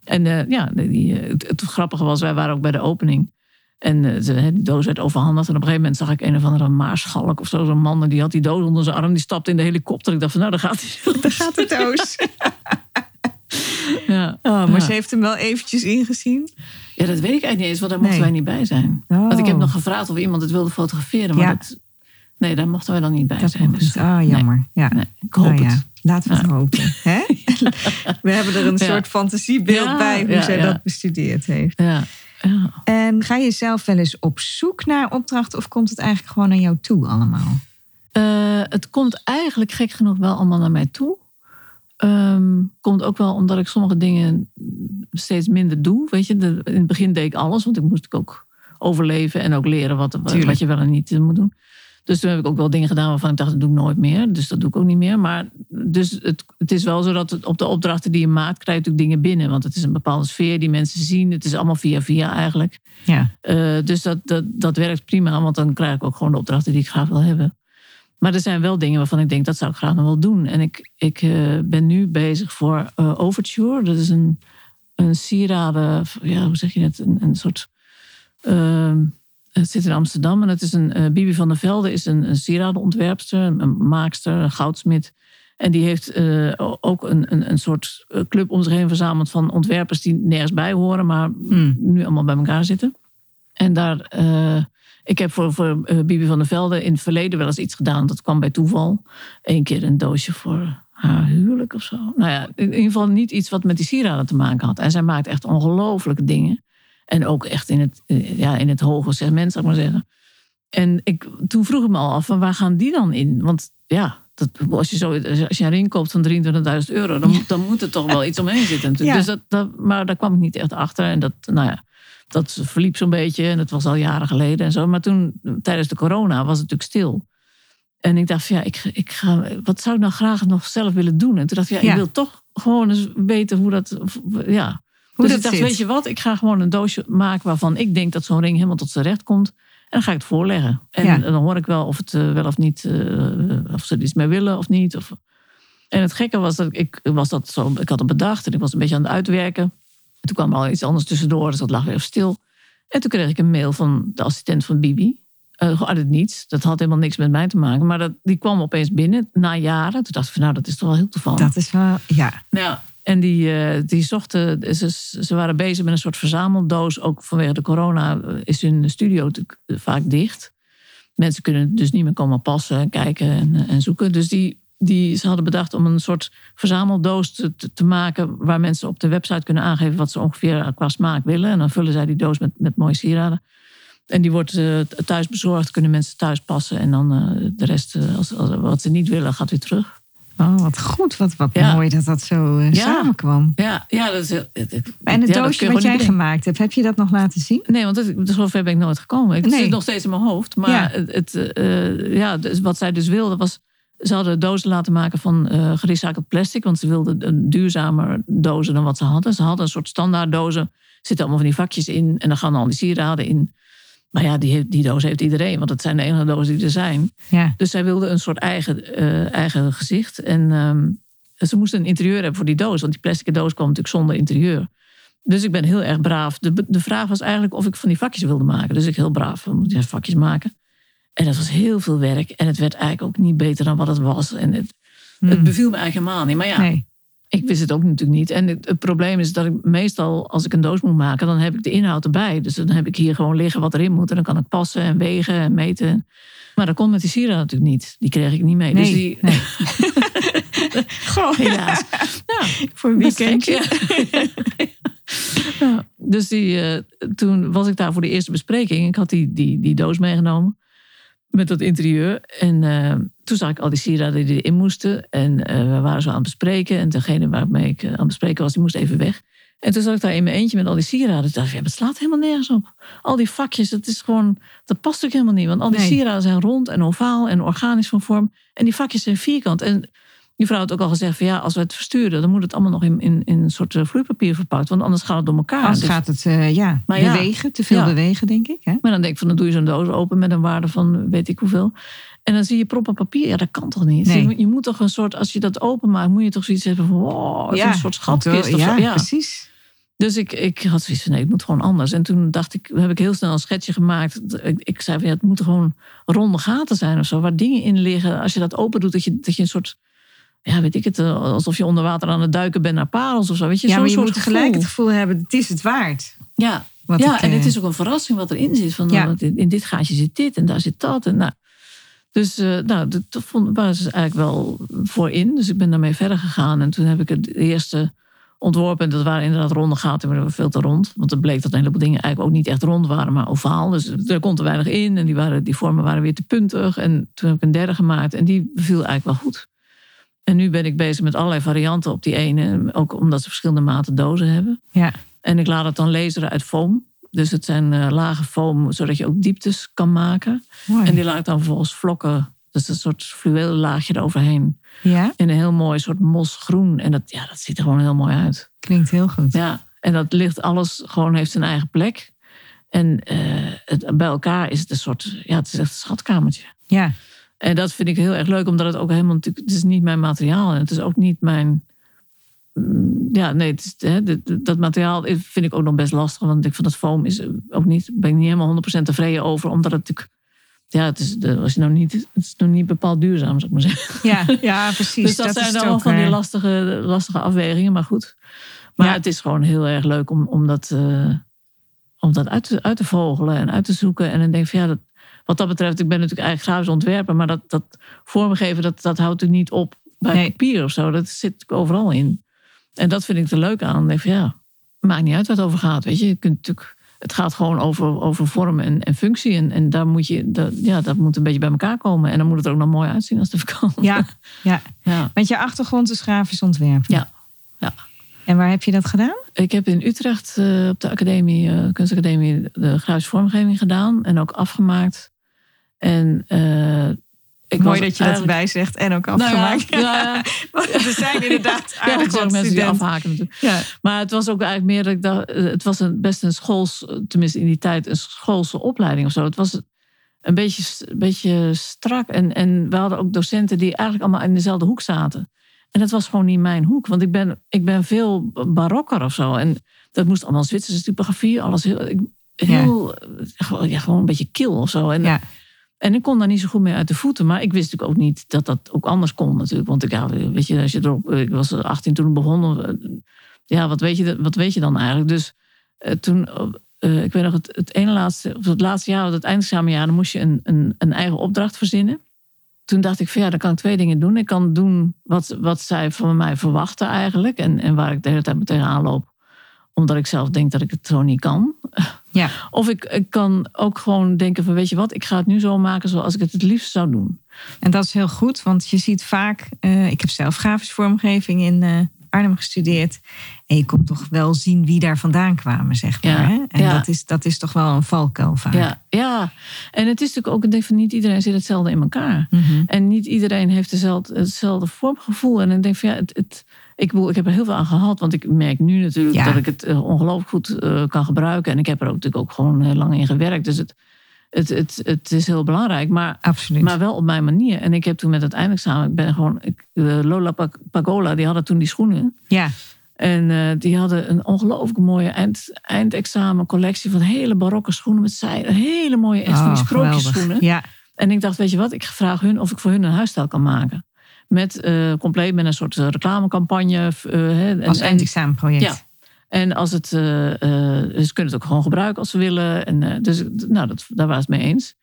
En eh, ja, die, eh, het, het grappige was, wij waren ook bij de opening. En ze, hè, die doos werd overhandigd. En op een gegeven moment zag ik een of andere maarschalk of zo. Zo'n man, en die had die doos onder zijn arm. Die stapte in de helikopter. Ik dacht van, nou, daar gaat hij. Daar gaat de doos. Ja. Oh, maar Ja. ze heeft hem wel eventjes ingezien. ja, dat weet ik eigenlijk niet eens, want daar mochten Nee. wij niet bij zijn. Oh. Want ik heb nog gevraagd of iemand het wilde fotograferen. Maar Ja. dat, nee, daar mochten wij dan niet bij Dat zijn. Dus. Ah, jammer. Ja. nee, ik hoop Nou het. Laten we het Ja. hopen. Hè? We hebben er een Ja. soort fantasiebeeld Ja, bij hoe zij dat bestudeerd heeft. Ja, ja. En ga je zelf wel eens op zoek naar opdrachten of komt het eigenlijk gewoon naar jou toe allemaal? Eh, het komt eigenlijk gek genoeg wel allemaal naar mij toe. Ehm, komt ook wel omdat ik sommige dingen steeds minder doe. Weet je, de- in het begin deed ik alles, want ik moest ook overleven en ook leren wat, wat, je wel en niet moet doen. Dus toen heb ik ook wel dingen gedaan waarvan ik dacht, dat doe ik nooit meer. Dus dat doe ik ook niet meer. Maar dus het, het is wel zo dat het, op de opdrachten die je maakt, krijg je natuurlijk dingen binnen. Want het is een bepaalde sfeer die mensen zien. Het is allemaal via via eigenlijk. Ja. Eh, dus dat, dat, dat werkt prima, want dan krijg ik ook gewoon de opdrachten die ik graag wil hebben. Maar er zijn wel dingen waarvan ik denk, dat zou ik graag nog wel doen. En ik, ik eh, ben nu bezig voor eh, Overture. Dat is een, een sieraden, ja, hoe zeg je het? Een, een soort... ehm, het zit in Amsterdam en het is een... eh, Bibi van der Velde is een, een sieradenontwerpster, een, maakster, een goudsmid. En die heeft eh, ook een, een, een soort eh, club om zich heen verzameld van ontwerpers die nergens bij horen, maar Hmm. nu allemaal bij elkaar zitten. En daar, eh, ik heb voor, voor eh, Bibi van der Velde in het verleden wel eens iets gedaan. Dat kwam bij toeval. Eén keer een doosje voor haar huwelijk of zo. Nou ja, in ieder geval niet iets wat met die sieraden te maken had. En zij maakt echt ongelofelijke dingen. En ook echt in het, eh, ja, in het hoge segment, zou ik maar zeggen. En ik, toen vroeg ik me al af, van waar gaan die dan in? Want ja, dat, als, je zo, als je een ring koopt van 23.000 euro, dan, dan moet er toch wel iets omheen zitten. natuurlijk. Ja. Dus dat, dat, maar daar kwam ik niet echt achter. En dat, nou ja, dat verliep zo'n beetje. En dat was al jaren geleden en zo. Maar toen, tijdens de corona, was het natuurlijk stil. En ik dacht van ja, ik, ik ga, wat zou ik nou graag nog zelf willen doen? En toen dacht ik, ja, Ja. ik wil toch gewoon eens weten hoe dat, ja. Hoe dus dat ik dacht, zit. weet je wat, ik ga gewoon een doosje maken waarvan ik denk dat zo'n ring helemaal tot zijn recht komt. En dan ga ik het voorleggen. En Ja. dan hoor ik wel of het eh, wel of niet, eh, of ze er iets mee willen of niet. Of... En het gekke was dat ik, was dat zo, ik had het bedacht en ik was een beetje aan het uitwerken. En toen kwam er al iets anders tussendoor, dus dat lag weer stil. En toen kreeg ik een mail van de assistent van Bibi. Gewoon uit het niets. Dat had helemaal niks met mij te maken. Maar dat, die kwam opeens binnen na jaren. Toen dacht ik van nou, dat is toch wel heel toevallig. Dat is wel, ja. Ja, en die, eh, die zochten, ze, waren bezig met een soort verzameldoos. Ook vanwege de corona eh, is hun studio natuurlijk vaak dicht. Mensen kunnen dus niet meer komen passen en kijken en, eh, en zoeken. Dus die, die, ze hadden bedacht om een soort verzameldoos te, te, maken. waar mensen op de website kunnen aangeven wat ze ongeveer qua smaak willen. En dan vullen zij die doos met, met mooie sieraden. En die wordt thuis bezorgd, kunnen mensen thuis passen. En dan de rest, als, wat ze niet willen, gaat weer terug. Oh, wat goed. Wat, wat ja. mooi dat dat zo ja. samenkwam. Ja, ja dat is, En het doosje wat jij gemaakt hebt, heb je dat nog laten zien? Nee, want het, zover ben ik nooit gekomen. Het nee. zit nog steeds in mijn hoofd. Maar het, ja, dus wat zij dus wilde was... Ze hadden dozen laten maken van uh, gerecycled plastic. Want ze wilden een duurzamer dozen dan wat ze hadden. Ze hadden een soort standaard dozen. Er zitten allemaal van die vakjes in. En dan gaan al die sieraden in. Maar ja, die, die doos heeft iedereen, want het zijn de enige dozen die er zijn. Ja. Dus zij wilde een soort eigen, uh, eigen gezicht. En um, ze moesten een interieur hebben voor die doos, want die plastic doos kwam natuurlijk zonder interieur. Dus ik ben heel erg braaf. De, de vraag was eigenlijk of ik van die vakjes wilde maken. Dus ik heel braaf, moet je vakjes maken. En dat was heel veel werk. En het werd eigenlijk ook niet beter dan wat het was. En het, hmm. het beviel me eigenlijk helemaal niet. Maar ja, nee. Ik wist het ook natuurlijk niet. En het, het, probleem is dat ik meestal, als ik een doos moet maken, dan heb ik de inhoud erbij. Dus dan heb ik hier gewoon liggen wat erin moet. En dan kan ik passen en wegen en meten. Maar dat kon met die sieraad natuurlijk niet. Die kreeg ik niet mee. Nee, dus die... nee. Goh, helaas. Ja, voor een weekendje. Ja. dus die, uh, toen was ik daar voor de eerste bespreking. Ik had die, die, die doos meegenomen met dat interieur. En uh, toen zag ik al die sieraden die erin moesten. En uh, we waren zo aan het bespreken. En degene waarmee ik aan het bespreken was, die moest even weg. En toen zat ik daar in mijn eentje met al die sieraden. Toen dacht ik, ja, het slaat helemaal nergens op. Al die vakjes, dat is gewoon, dat past ook helemaal niet. Want al die nee. sieraden zijn rond en ovaal en organisch van vorm. En die vakjes zijn vierkant. En die vrouw had ook al gezegd van ja, als we het versturen, dan moet het allemaal nog in, in, in een soort vloeipapier verpakt. Want anders gaat het door elkaar. Anders dus, gaat het uh, ja, maar bewegen, te veel ja. bewegen, denk ik. Hè? Maar dan denk ik van dan doe je zo'n doos open met een waarde van weet ik hoeveel. En dan zie je proppen papier. Ja, dat kan toch niet? Nee. Je, je, moet toch een soort, als je dat openmaakt, moet je toch zoiets hebben van wow, ja, een soort schatkist. Of ja, zo. ja, precies. Dus ik, ik had zoiets van nee, het moet gewoon anders. En toen dacht ik, heb ik heel snel een schetsje gemaakt. Ik, ik zei van ja, het moeten gewoon ronde gaten zijn of zo, waar dingen in liggen. Als je dat open doet, dat je, dat je een soort ja, weet ik het, alsof je onder water aan het duiken bent naar parels of zo. Weet je, ja, maar je moet gelijk het gevoel hebben, het is het waard. Ja, ja ik, en het is ook een verrassing wat erin zit. Van, ja. in dit gaatje zit dit en daar zit dat. En nou, dus uh, nou, dat vond, ze eigenlijk wel voor in. Dus ik ben daarmee verder gegaan. En toen heb ik het eerste ontworpen. En dat waren inderdaad ronde gaten, maar dat was veel te rond. Want het bleek dat een heleboel dingen eigenlijk ook niet echt rond waren, maar ovaal. Dus er kon te weinig in. En die, waren, die vormen waren weer te puntig. En toen heb ik een derde gemaakt. En die beviel eigenlijk wel goed. En nu ben ik bezig met allerlei varianten op die ene. Ook omdat ze verschillende maten dozen hebben. Ja. En ik laat het dan laseren uit foam. Dus het zijn uh, lage foam, zodat je ook dieptes kan maken. Mooi. En die laat ik dan vervolgens vlokken. Dus een soort fluweel laagje eroverheen. Ja. In een heel mooi soort mosgroen. En dat, ja, dat ziet er gewoon heel mooi uit. Klinkt heel goed. Ja, en dat ligt alles gewoon heeft zijn eigen plek. En uh, het, bij elkaar is het een soort, ja, het is echt een schatkamertje. Ja. En dat vind ik heel erg leuk, omdat het ook helemaal natuurlijk, het is niet mijn materiaal en het is ook niet mijn. Ja, nee, het is, hè, dat materiaal vind ik ook nog best lastig, want ik van dat foam is ook niet, ben ik niet helemaal 100% tevreden over, omdat het natuurlijk. Ja, het is, als je nou niet, het is nog niet bepaald duurzaam, zou ik maar zeggen. Ja, ja precies. dus dat, dat zijn dan wel van die lastige, lastige afwegingen, maar goed. Maar ja. het is gewoon heel erg leuk om, om dat, uh, om dat uit, te, uit te vogelen en uit te zoeken. En dan denk ik van ja, dat, wat dat betreft, ik ben natuurlijk eigenlijk grafisch ontwerper, maar dat, dat vormgeven, dat, dat houdt u niet op bij Nee. papier of zo. Dat zit overal in. En dat vind ik er leuk aan. Denk van, ja, maakt niet uit waar het over gaat. Weet je, je kunt natuurlijk, het gaat gewoon over, over vorm en, en functie. En, en daar moet je, dat, ja, dat moet een beetje bij elkaar komen. En dan moet het er ook nog mooi uitzien als even kan. Ja, ja. ja. Want je achtergrond is grafisch ontwerpen. Ja. ja. En waar heb je dat gedaan? Ik heb in Utrecht uh, op de academie, uh, kunstacademie de grafische vormgeving gedaan. En ook afgemaakt. En uh, ik Mooi dat je dat erbij zegt en ook afgemaakt. Nou ja, ja, er zijn inderdaad ja, aardig wat mensen die afhaken natuurlijk. Ja. Maar het was ook eigenlijk meer dat ik dacht, eh, het was een, best een schools, tenminste in die tijd, een schoolse opleiding of zo. Het was een beetje, een beetje strak. En, en we hadden ook docenten die eigenlijk allemaal in dezelfde hoek zaten. En dat was gewoon niet mijn hoek, want ik ben, ik ben veel barokker of zo. En dat moest allemaal Zwitserse typografie, alles heel, heel gewoon, ja, gewoon een beetje kil of zo. En, Ja. En ik kon daar niet zo goed mee uit de voeten. Maar ik wist natuurlijk ook niet dat dat ook anders kon natuurlijk. Want ik, ja, weet je, als je erop, ik was 18 toen ik begon. eh, Ja, wat weet je, wat weet je dan eigenlijk? Dus eh, toen, eh, ik weet nog, het, het ene laatste, of het laatste jaar, het eindexamenjaar, dan moest je een, een, een eigen opdracht verzinnen. toen dacht ik van ja, dan kan ik twee dingen doen. Ik kan doen wat, wat zij van mij verwachten eigenlijk. En, en waar ik de hele tijd meteen aanloop. Omdat ik zelf denk dat ik het zo niet kan. Ja. Of ik, ik kan ook gewoon denken van weet je wat, ik ga het nu zo maken zoals ik het het liefst zou doen. En dat is heel goed, want je ziet vaak, eh, ik heb zelf grafische vormgeving in uh, Arnhem gestudeerd. En je komt toch wel zien wie daar vandaan kwamen, zeg maar. Ja, Hè? En ja. dat, is, dat is toch wel een valkuil vaak. Ja, ja. en het is natuurlijk ook, ik denk van niet iedereen zit hetzelfde in elkaar. Mhm. En niet iedereen heeft dezelfde, hetzelfde vormgevoel. En ik denk van ja, het, het, ik, ik heb er heel veel aan gehad. Want ik merk nu natuurlijk Ja. dat ik het eh, ongelooflijk goed eh, kan gebruiken. En ik heb er ook natuurlijk ook gewoon heel lang in gewerkt. Dus het, het, het, het is heel belangrijk. Maar, Absoluut. maar wel op mijn manier. En ik heb toen met het eindexamen, ik ben gewoon, ik, eh, Lola Pag- Pagola, die hadden toen die schoenen. ja, En eh, die hadden een ongelooflijk mooie eind, eindexamencollectie van hele barokke schoenen met zij. Hele mooie echt van die Oh, geweldig. sprookjesschoenen. Ja, En ik dacht, weet je wat, ik vraag hun of ik voor hun een huisstijl kan maken. Met eh, compleet met een soort eh, reclamecampagne. hè, en, als en- eindexamenproject. Ja. En als het, ze kunnen het ook gewoon gebruiken als ze willen. En, dus nou, dat, daar waren ze het mee eens.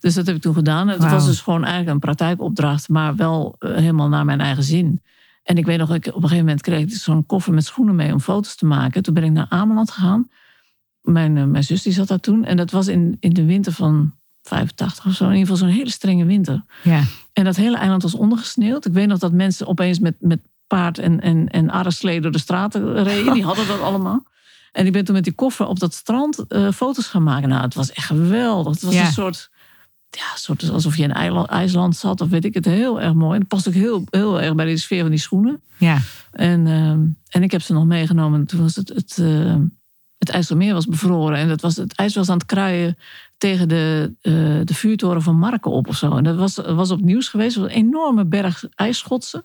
Dus dat heb ik toen gedaan. Het was dus gewoon eigenlijk een praktijkopdracht, maar wel helemaal naar mijn eigen zin. En ik weet nog, ik, op een gegeven moment kreeg ik zo'n koffer met schoenen mee om foto's te maken. Toen ben ik naar Ameland gegaan. Mijn, mijn zus die zat daar toen. En dat was in, in de winter van 85 of zo. In ieder geval zo'n hele strenge winter. Ja. En dat hele eiland was ondergesneeuwd. Ik weet nog dat mensen opeens met, met paard en, en, en arreslee door de straten reden. Die hadden dat allemaal. En ik ben toen met die koffer op dat strand eh, foto's gaan maken. Nou, het was echt geweldig. Het was Ja. een soort, ja, soort alsof je in IJsland, IJsland zat. Of weet ik het, heel erg mooi. En het past ook heel, heel erg bij de sfeer van die schoenen. ja. En, ehm, en ik heb ze nog meegenomen. Toen was het, het, eh, het IJsselmeer was bevroren. En dat was, het ijs was aan het kruien tegen de, eh, de vuurtoren van Marken op of zo. En dat was, was op nieuws geweest. Was een enorme berg ijsschotsen.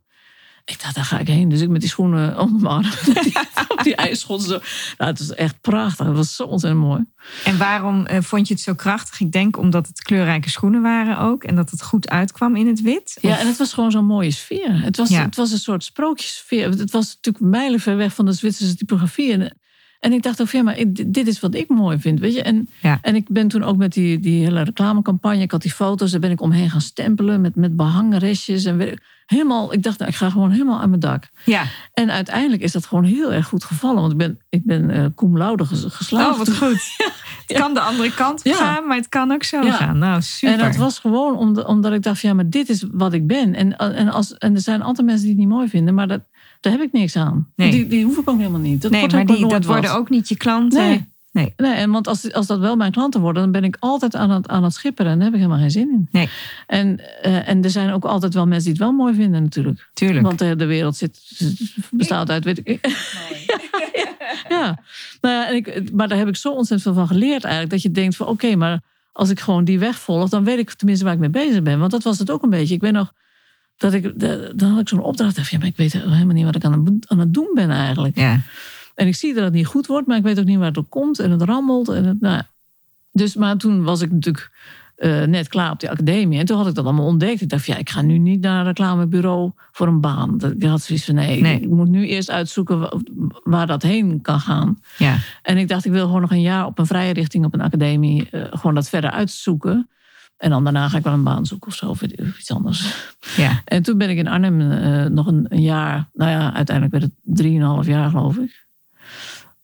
Ik dacht, daar ga ik heen. Dus ik met die schoenen onder mijn arm. op die ijsschotsen. Nou, het was echt prachtig. Het was zo ontzettend mooi. En waarom eh, vond je het zo krachtig? Ik denk omdat het kleurrijke schoenen waren ook. En dat het goed uitkwam in het wit. Ja, en het was gewoon zo'n mooie sfeer. Het was, Ja. het was een soort sprookjessfeer. Het was natuurlijk mijlenver weg van de Zwitserse typografie. En, en ik dacht ook, ja, maar dit is wat ik mooi vind, weet je. En, Ja. en ik ben toen ook met die, die hele reclamecampagne, ik had die foto's, daar ben ik omheen gaan stempelen met, met behangrestjes. En weet ik- helemaal, ik dacht, nou, ik ga gewoon helemaal aan mijn dak. ja. En uiteindelijk is dat gewoon heel erg goed gevallen. Want ik ben, ik ben cum laude ges- geslaagd. Oh, wat goed. Het kan de andere kant Ja. gaan, maar het kan ook zo gaan. Nou, super. En dat was gewoon omdat, omdat ik dacht, ja, maar dit is wat ik ben. En, en, als, en er zijn altijd mensen die het niet mooi vinden, maar dat, daar heb ik niks aan. Nee. Die, die hoef ik ook helemaal niet. Dat nee, wordt maar die, dat worden wat. ook niet je klanten. Nee. Nee. Nee, en want als, als dat wel mijn klanten worden, dan ben ik altijd aan het, aan het schipperen. En daar heb ik helemaal geen zin in. Nee. En, eh, en er zijn ook altijd wel mensen die het wel mooi vinden, natuurlijk. Tuurlijk. Want eh, de wereld zit, bestaat uit, weet ik. ja, nou ja en ik, maar daar heb ik zo ontzettend veel van geleerd eigenlijk. Dat je denkt van oké, maar als ik gewoon die weg volg, dan weet ik tenminste waar ik mee bezig ben. Want dat was het ook een beetje. Ik weet nog dat ik, dan had ik zo'n opdracht. dacht, Ja, maar ik weet helemaal niet wat ik aan het, aan het doen ben eigenlijk. ja. En ik zie dat het niet goed wordt, maar ik weet ook niet waar het op komt. En het rammelt. En het, nou. Dus, maar toen was ik natuurlijk eh, net klaar op die academie. En toen had ik dat allemaal ontdekt. Ik dacht, ja, ik ga nu niet naar een reclamebureau voor een baan. Dat- Ik had zoiets van, nee, Nee. ik moet nu eerst uitzoeken wa- waar dat heen kan gaan. ja. En ik dacht, ik wil gewoon nog een jaar op een vrije richting op een academie. eh, gewoon dat verder uitzoeken. En dan daarna ga ik wel een baan zoeken of zo, of iets anders. ja. En toen ben ik in Arnhem eh, nog een, een jaar, nou ja, uiteindelijk werd het drieënhalf jaar geloof ik.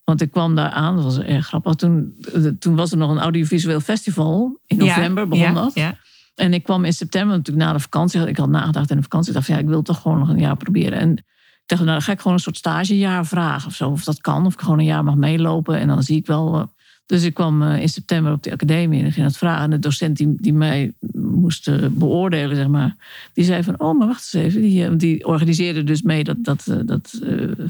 Want ik kwam daar aan, dat was erg grappig. Toen, eh, toen was er nog een audiovisueel festival. In november ja. begon ja. dat. Ja. En ik kwam in september, natuurlijk na de vakantie. Ik had nagedacht in de vakantie. Ik dacht, ja, ik wil toch gewoon nog een jaar proberen. En ik dacht, nou, dan ga ik gewoon een soort stagejaar vragen of zo. Of dat kan, of ik gewoon een jaar mag meelopen. En dan zie ik wel. Dus ik kwam eh, in september op de academie en ik ging dat vragen. En de docent die, die mij moest eh, beoordelen, zeg maar. Die zei van, oh, maar wacht eens even. Die, eh, die organiseerde dus mee dat, dat, dat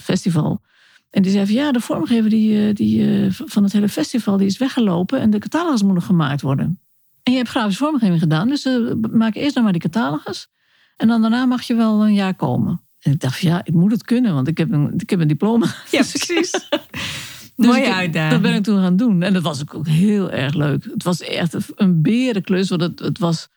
festival. En die zei van, ja, de vormgever die, die, van het hele festival die is weggelopen. En de catalogus moet nog gemaakt worden. En je hebt grafische vormgeving gedaan, dus eh, maak eerst nog maar die catalogus. En dan daarna mag je wel een jaar komen. En ik dacht, ja, ik moet het kunnen, want ik heb een, ik heb een diploma. Ja, precies. Dus Mooie uitdaging. Dat ben ik toen gaan doen. En dat was ook heel erg leuk. Het was echt een berenklus. Want het, het was,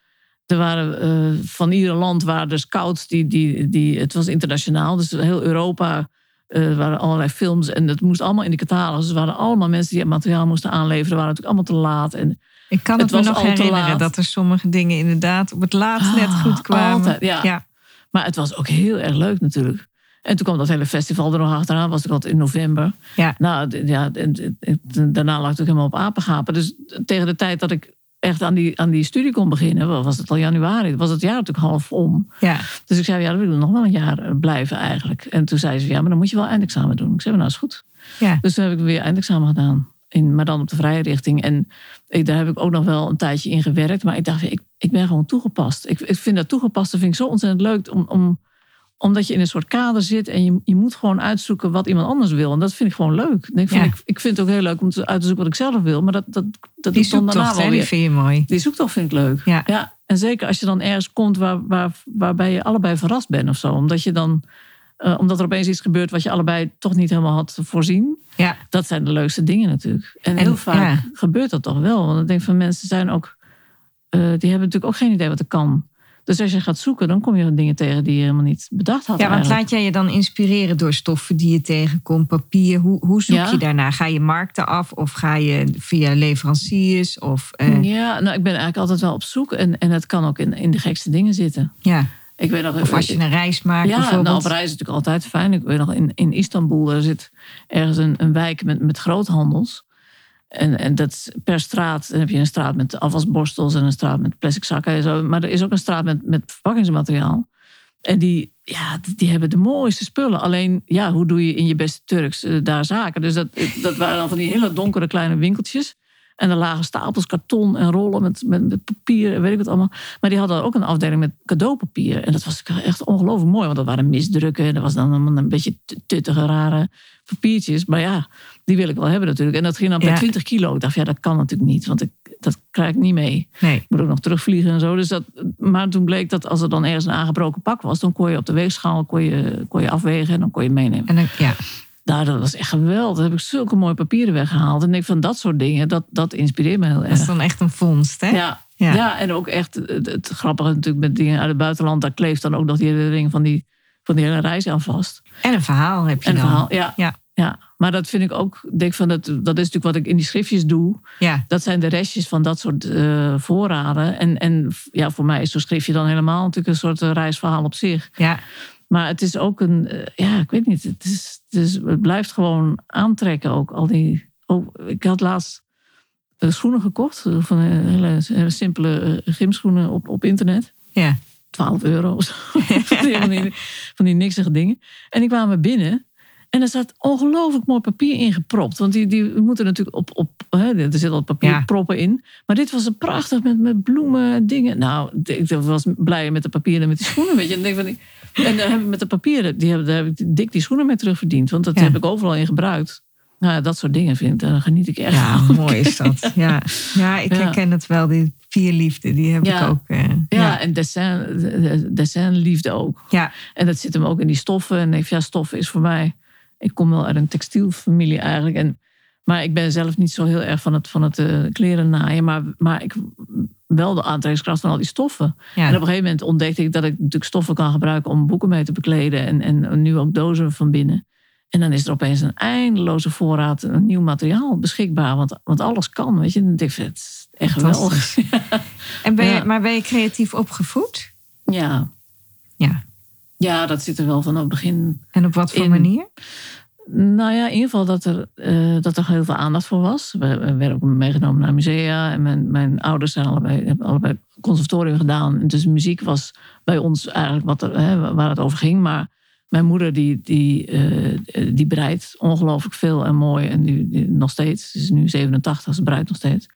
er waren eh, van ieder land waren er scouts. Die, die, die, het was internationaal. Dus heel Europa eh, waren allerlei films. En dat moest allemaal in de catalogus. Dus er waren allemaal mensen die het materiaal moesten aanleveren. waren natuurlijk allemaal te laat. En Ik kan het, Het me nog herinneren dat er sommige dingen inderdaad op het laatst net Ah, goed kwamen. altijd, ja. ja. Maar het was ook heel erg leuk natuurlijk. En toen kwam dat hele festival er nog achteraan. Was ik altijd in november. Ja. Nou, ja, daarna lag ik ook helemaal op apengapen. Dus tegen de tijd dat ik echt aan die, aan die studie kon beginnen... was het al januari. Was het jaar natuurlijk half om. ja. Dus ik zei, ja, dan wil ik nog wel een jaar eh, blijven eigenlijk. En toen zei ze, ja, maar dan moet je wel eindexamen doen. Ik zei, nou is goed. ja. Dus toen heb ik weer eindexamen gedaan. In, maar dan op de vrije richting. En ik, daar heb ik ook nog wel een tijdje in gewerkt. Maar ik dacht, ik, ik ben gewoon toegepast. Ik, ik vind dat toegepaste vind ik zo ontzettend leuk. Om, om, omdat je in een soort kader zit. En je, je moet gewoon uitzoeken wat iemand anders wil. En dat vind ik gewoon leuk. Ik vind, Ja. ik, ik vind het ook heel leuk om te, uit te zoeken wat ik zelf wil. Maar dat, dat, dat Die zoektocht, wel die weer. vind je mooi. Die zoektocht vind ik leuk. Ja. En zeker als je dan ergens komt waar, waar, waarbij je allebei verrast bent of zo. Omdat, je dan, eh, omdat er opeens iets gebeurt wat je allebei toch niet helemaal had voorzien. Ja. Dat zijn de leukste dingen natuurlijk. En, En, heel vaak ja. gebeurt dat toch wel. Want ik denk van mensen zijn ook... eh, die hebben natuurlijk ook geen idee wat er kan. Dus als je gaat zoeken, dan kom je dingen tegen die je helemaal niet bedacht had. Ja, want eigenlijk. laat jij je dan inspireren door stoffen die je tegenkomt, papier? Hoe, hoe zoek Ja. je daarna? Ga je markten af of ga je via leveranciers? Of, eh, Ja, nou, ik ben eigenlijk altijd wel op zoek. En, en het kan ook in, in de gekste dingen zitten. ja. Ik weet nog, Of als je een reis maakt Ja, bijvoorbeeld. nou, op reis is natuurlijk altijd fijn. Ik weet nog, in, in Istanbul daar zit ergens een, een wijk met, met groothandels. En, en dat per straat. Dan heb je een straat met afwasborstels en een straat met plastic zakken en zo. Maar er is ook een straat met, met verpakkingsmateriaal. En die, ja, die- hebben de mooiste spullen. Alleen, ja, hoe doe je in je beste Turks eh, daar zaken? Dus dat, dat waren dan van die hele donkere kleine winkeltjes. En er lagen stapels karton en rollen met, met, papier en weet ik wat allemaal. Maar die hadden ook een afdeling met cadeaupapier. En dat was echt ongelooflijk mooi. Want dat waren misdrukken. En dat was dan allemaal een beetje tuttige, rare papiertjes. Maar ja, die wil ik wel hebben natuurlijk. En dat ging dan per Ja. 20 kilo. Ik dacht, ja, dat kan natuurlijk niet. Want ik, dat krijg ik niet mee. Nee. Ik moet ook nog terugvliegen en zo. Dus dat, maar toen bleek dat als er dan ergens een aangebroken pak was... dan kon je op de weegschaal kon je, kon je afwegen en dan kon je meenemen. En dan, ja. Daar, dat was echt geweldig. Dan heb ik zulke mooie papieren weggehaald. En ik van dat soort dingen, dat, dat inspireert me heel Dat erg. is dan echt een vondst, hè? Ja, Ja. ja. en ook echt het, het grappige natuurlijk met dingen uit het buitenland. Daar kleeft dan ook nog die hele ring van die, van die hele reis aan vast. En een verhaal heb je En een dan. verhaal, ja. Ja. ja. Maar dat vind ik ook, denk van dat, dat is natuurlijk wat ik in die schriftjes doe. Ja. Dat zijn de restjes van dat soort eh, voorraden. En, en ja, voor mij is zo'n schriftje dan helemaal natuurlijk een soort eh, reisverhaal op zich. ja. Maar het is ook een, eh, ja, ik weet niet. Het, is, het, is, het blijft gewoon aantrekken ook. Al die, oh, ik had laatst schoenen gekocht. Van een hele, hele simpele gymschoenen op, op internet. Ja. 12 euro of zo. van, die, van, van niksige dingen. En die kwamen binnen. En er zat ongelooflijk mooi papier ingepropt. Want die, die moeten natuurlijk op... op hè, er zitten al papierproppen in. Maar dit was een prachtig met, met bloemen en dingen. Nou, ik was blij met de papieren en met die schoenen. Weet je. En, denk van die, en met de papieren... Die heb, daar heb ik dik die schoenen mee terugverdiend. Want dat Ja. heb ik overal in gebruikt. Nou, ja, dat soort dingen vind ik. Daar geniet ik echt Ja, van. mooi is dat. Ja, ja ik herken het wel. Die vier liefde, die heb ik ook. eh, Ja, ja. en dessin, dessinliefde ook. Ja. En dat zit hem ook in die stoffen. En ik denk, ja, stoffen is voor mij... Ik kom wel uit een textielfamilie eigenlijk. En, maar ik ben zelf niet zo heel erg van het, van het eh, kleren naaien. Maar, maar ik wel de aantrekkingskracht van al die stoffen. Ja. En op een gegeven moment ontdekte ik dat ik natuurlijk stoffen kan gebruiken... om boeken mee te bekleden. En, en nu ook dozen van binnen. En dan is er opeens een eindeloze voorraad... een nieuw materiaal beschikbaar. Want, want alles kan, weet je. En dan denk ik, het is echt geweldig. En ben je, Ja. Maar ben je creatief opgevoed? Ja. Ja. ja, dat zit er wel vanaf het begin... En op wat voor In- manier? Nou ja, in ieder geval dat er, eh, dat er heel veel aandacht voor was. We, we werden ook meegenomen naar musea. En mijn, mijn ouders zijn allebei, hebben allebei conservatorium gedaan. Dus muziek was bij ons eigenlijk wat er, hè, waar het over ging. Maar mijn moeder die, die, eh, die breidt ongelooflijk veel en mooi. En die, die nog steeds, ze is nu 87, ze breidt nog steeds.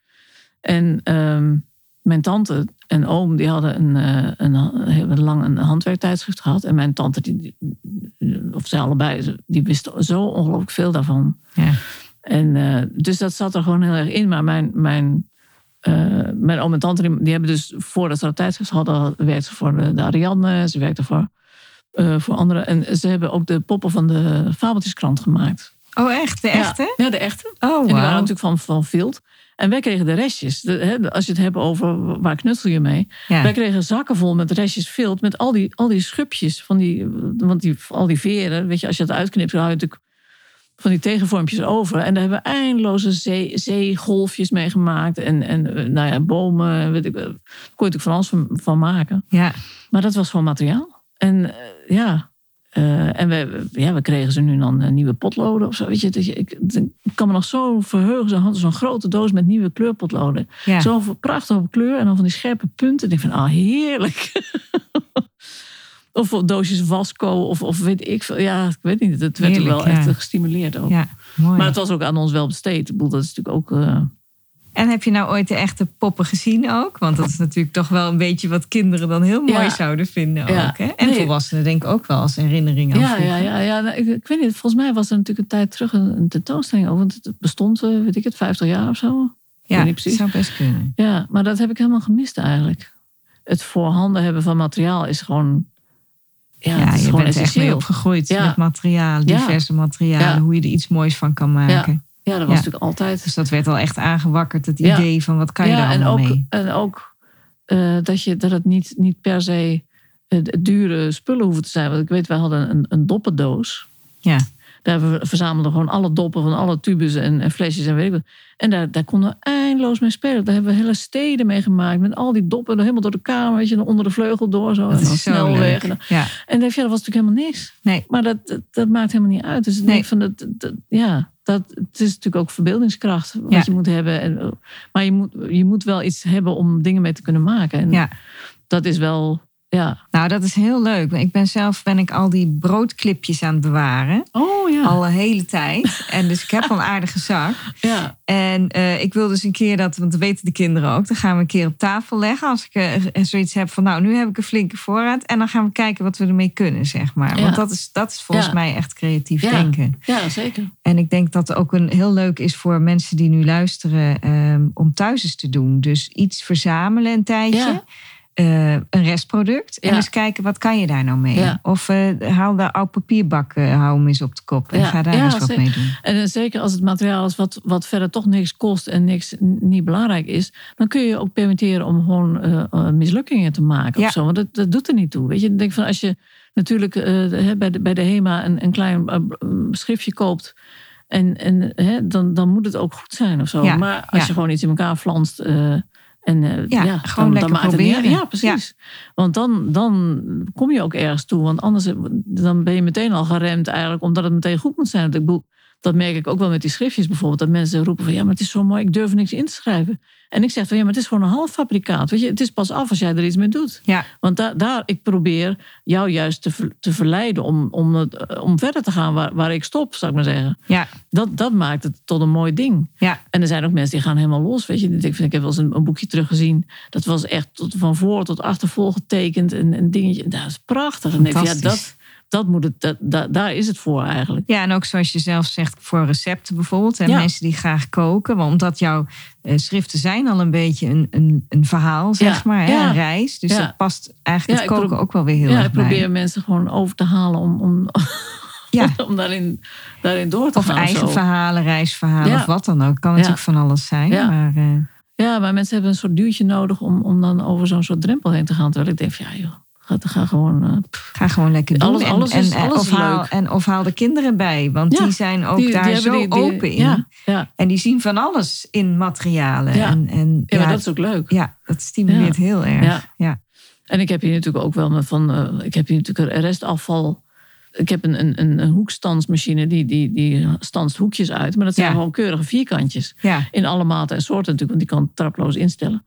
En ehm, mijn tante en oom die hadden een, eh, een, hebben lang een handwerktijdschrift gehad. En mijn tante, die, of zij allebei, die wisten zo ongelooflijk veel daarvan. Ja. En, eh, dus dat zat er gewoon heel erg in. Maar mijn, mijn, mijn oom en tante, die, die hebben dus voordat ze dat tijdschrift hadden, werkte ze voor de, de Ariadne. Ze werkte voor, eh, voor anderen. En ze hebben ook de poppen van de Fabeltjeskrant gemaakt. Oh, echt? De echte? Ja, ja, de echte. Oh, En die waren natuurlijk van, van Vilt. En wij kregen de restjes. De, hè, als je het hebt over waar knutsel je mee. Ja. Wij kregen zakken vol met restjes Vilt. Met al die, al die schubjes. Van die, want die, al die veren. Weet je, als je het uitknipt, dan hou je natuurlijk van die tegenvormpjes over. En daar hebben we eindeloze zee, zeegolfjes mee gemaakt. En, en eh, nou ja, bomen, weet ik, daar kon je natuurlijk van alles van, van maken. Ja. Maar dat was gewoon materiaal. En eh, ja, eh, en we, ja, we kregen ze nu dan eh, nieuwe potloden of zo. Weet je, dat je, ik, ik kan me nog zo verheugen. Ze hadden zo'n grote doos met nieuwe kleurpotloden. Ja. Zo'n prachtige kleur en dan van die scherpe punten. Ik denk van, ah, heerlijk. of doosjes wasco of, of weet ik veel. Ja, ik weet niet. Het werd er Heerlijk, wel echt ja. gestimuleerd ook. ja, mooi. Maar het was ook aan ons wel besteed. Ik bedoel, dat is natuurlijk ook... En heb je nou ooit de echte poppen gezien ook? Want dat is natuurlijk toch wel een beetje wat kinderen dan heel mooi Ja. zouden vinden Ja. ook. Hè? En Nee. volwassenen denk ik ook wel als herinnering aan Ja, ja, ja, ja. Nou, ik, ik weet niet. Volgens mij was er natuurlijk een tijd terug een, een tentoonstelling over. Want het bestond, eh, weet ik het, 50 jaar of zo. Ja, precies. zou best kunnen. Ja, maar dat heb ik helemaal gemist eigenlijk. Het voorhanden hebben van materiaal is gewoon. Ja, is je gewoon bent echt mee opgegroeid met materialen, Ja. diverse materialen, hoe je er iets moois van kan maken. Ja, dat was Ja. natuurlijk altijd. Dus dat werd al echt aangewakkerd, het Ja. idee van wat kan je ja, daar en allemaal ook, mee? en ook eh, dat, je, dat het niet, niet per se eh, dure spullen hoeven te zijn. Want ik weet, wij hadden een, een doppendoos. Ja, Daar hebben we verzamelden gewoon alle doppen van alle tubes en, en flesjes en weet ik wat. En daar, daar konden we eindeloos mee spelen. Daar hebben we hele steden mee gemaakt. Met al die doppen helemaal door de kamer. Weet je, en onder de vleugel door zo. dat en dan. En, Ja. en dan je, ja, dat was natuurlijk helemaal niks. Nee, Maar dat, dat, dat maakt helemaal niet uit. Dus ik Nee. denk van dat, dat, ja, dat, het is natuurlijk ook verbeeldingskracht wat Ja. je moet hebben. En, maar je moet, je moet wel iets hebben om dingen mee te kunnen maken. En ja. dat is wel, ja. Nou, dat is heel leuk. Ik ben zelf ben ik al die broodclipjes aan het bewaren. Oh ja. Al een hele tijd. En dus ik heb al een aardige zak. ja. En eh, ik wil dus een keer dat, want dat weten de kinderen ook. Dan gaan we een keer op tafel leggen. Als ik eh, zoiets heb van, nou, nu heb ik een flinke voorraad. En dan gaan we kijken wat we ermee kunnen, zeg maar. Ja. Want dat is, dat is volgens Ja. mij echt creatief denken. ja, zeker. En ik denk dat het ook een, heel leuk is voor mensen die nu luisteren ehm, om thuis eens te doen. Dus iets verzamelen een tijdje. Eh, een restproduct. En eens kijken, wat kan je daar nou mee? Ja. Of eh, haal de oud papierbak, eh, hou hem eens op de kop. En Ja. ga daar eens wat zeker. mee doen. En eh, zeker als het materiaal is wat, wat verder toch niks kost en niks niet belangrijk is, dan kun je je ook permitteren om gewoon mislukkingen te maken of zo. Want dat, dat doet er niet toe. Weet je, ik denk van als je natuurlijk bij, de, bij de HEMA een, een klein schriftje koopt. En, en hè, dan, dan moet het ook goed zijn of zo. Maar als je gewoon iets in elkaar flanst. En eh, Ja, ja, gewoon dan, lekker dan proberen. Ja, precies. Want dan, dan kom je ook ergens toe. Want anders dan ben je meteen al geremd eigenlijk. Omdat het meteen goed moet zijn. Ik bedoel, dat merk ik ook wel met die schriftjes bijvoorbeeld. Dat mensen roepen van ja, maar het is zo mooi. Ik durf niks in te schrijven. En ik zeg van ja, maar het is gewoon een half fabrikaat. Weet je, het is pas af als jij er iets mee doet. Ja, Want daar, daar ik probeer jou juist te, te verleiden om, om, het, eh, om verder te gaan waar, waar ik stop, zou ik maar zeggen. ja, Dat, dat maakt het tot een mooi ding. ja. En er zijn ook mensen die gaan helemaal los. Weet je, ik, vind, ik heb wel eens een, een boekje teruggezien. Dat was echt tot, van voor tot achter vol getekend. En een dingetje. Dat is prachtig. En ik denk, ja, dat, dat moet het, dat, dat- daar is het voor eigenlijk. Ja, en ook zoals je zelf zegt, voor recepten bijvoorbeeld. En Ja. mensen die graag koken. Want omdat jouw eh, schriften zijn al een beetje een, een, een verhaal, zeg Ja. maar. Hè? Ja. Een reis. Dus Ja. dat past eigenlijk Ja, het koken ook wel weer heel ja, erg ik probeer bij. mensen gewoon over te halen om, om, Ja. om daarin, daarin door te Of gaan. eigen zo. verhalen, reisverhalen Ja. of wat dan ook. Kan natuurlijk van alles zijn. Ja. Maar eh, Ja, maar mensen hebben een soort duwtje nodig om, om dan over zo'n soort drempel heen te gaan. Terwijl ik denk, van, ja joh, ga, ga gewoon... eh, ga gewoon lekker doen. Alles- En- alles en, is- en, alles of is haal, leuk. En of haal de kinderen bij. Want Ja, die zijn ook Die- die daar hebben zo die- die- open in. Ja, ja. En die zien van alles in materialen. Ja. En, en, ja, dat is ook leuk. ja, dat stimuleert heel erg. Ja. En ik heb hier natuurlijk ook wel met van. eh, ik heb hier natuurlijk een restafval. Ik heb een, een, een, een hoekstandsmachine die, die, die stanst hoekjes uit. Maar dat zijn gewoon keurige vierkantjes. In alle maten en soorten natuurlijk, want die kan traploos instellen.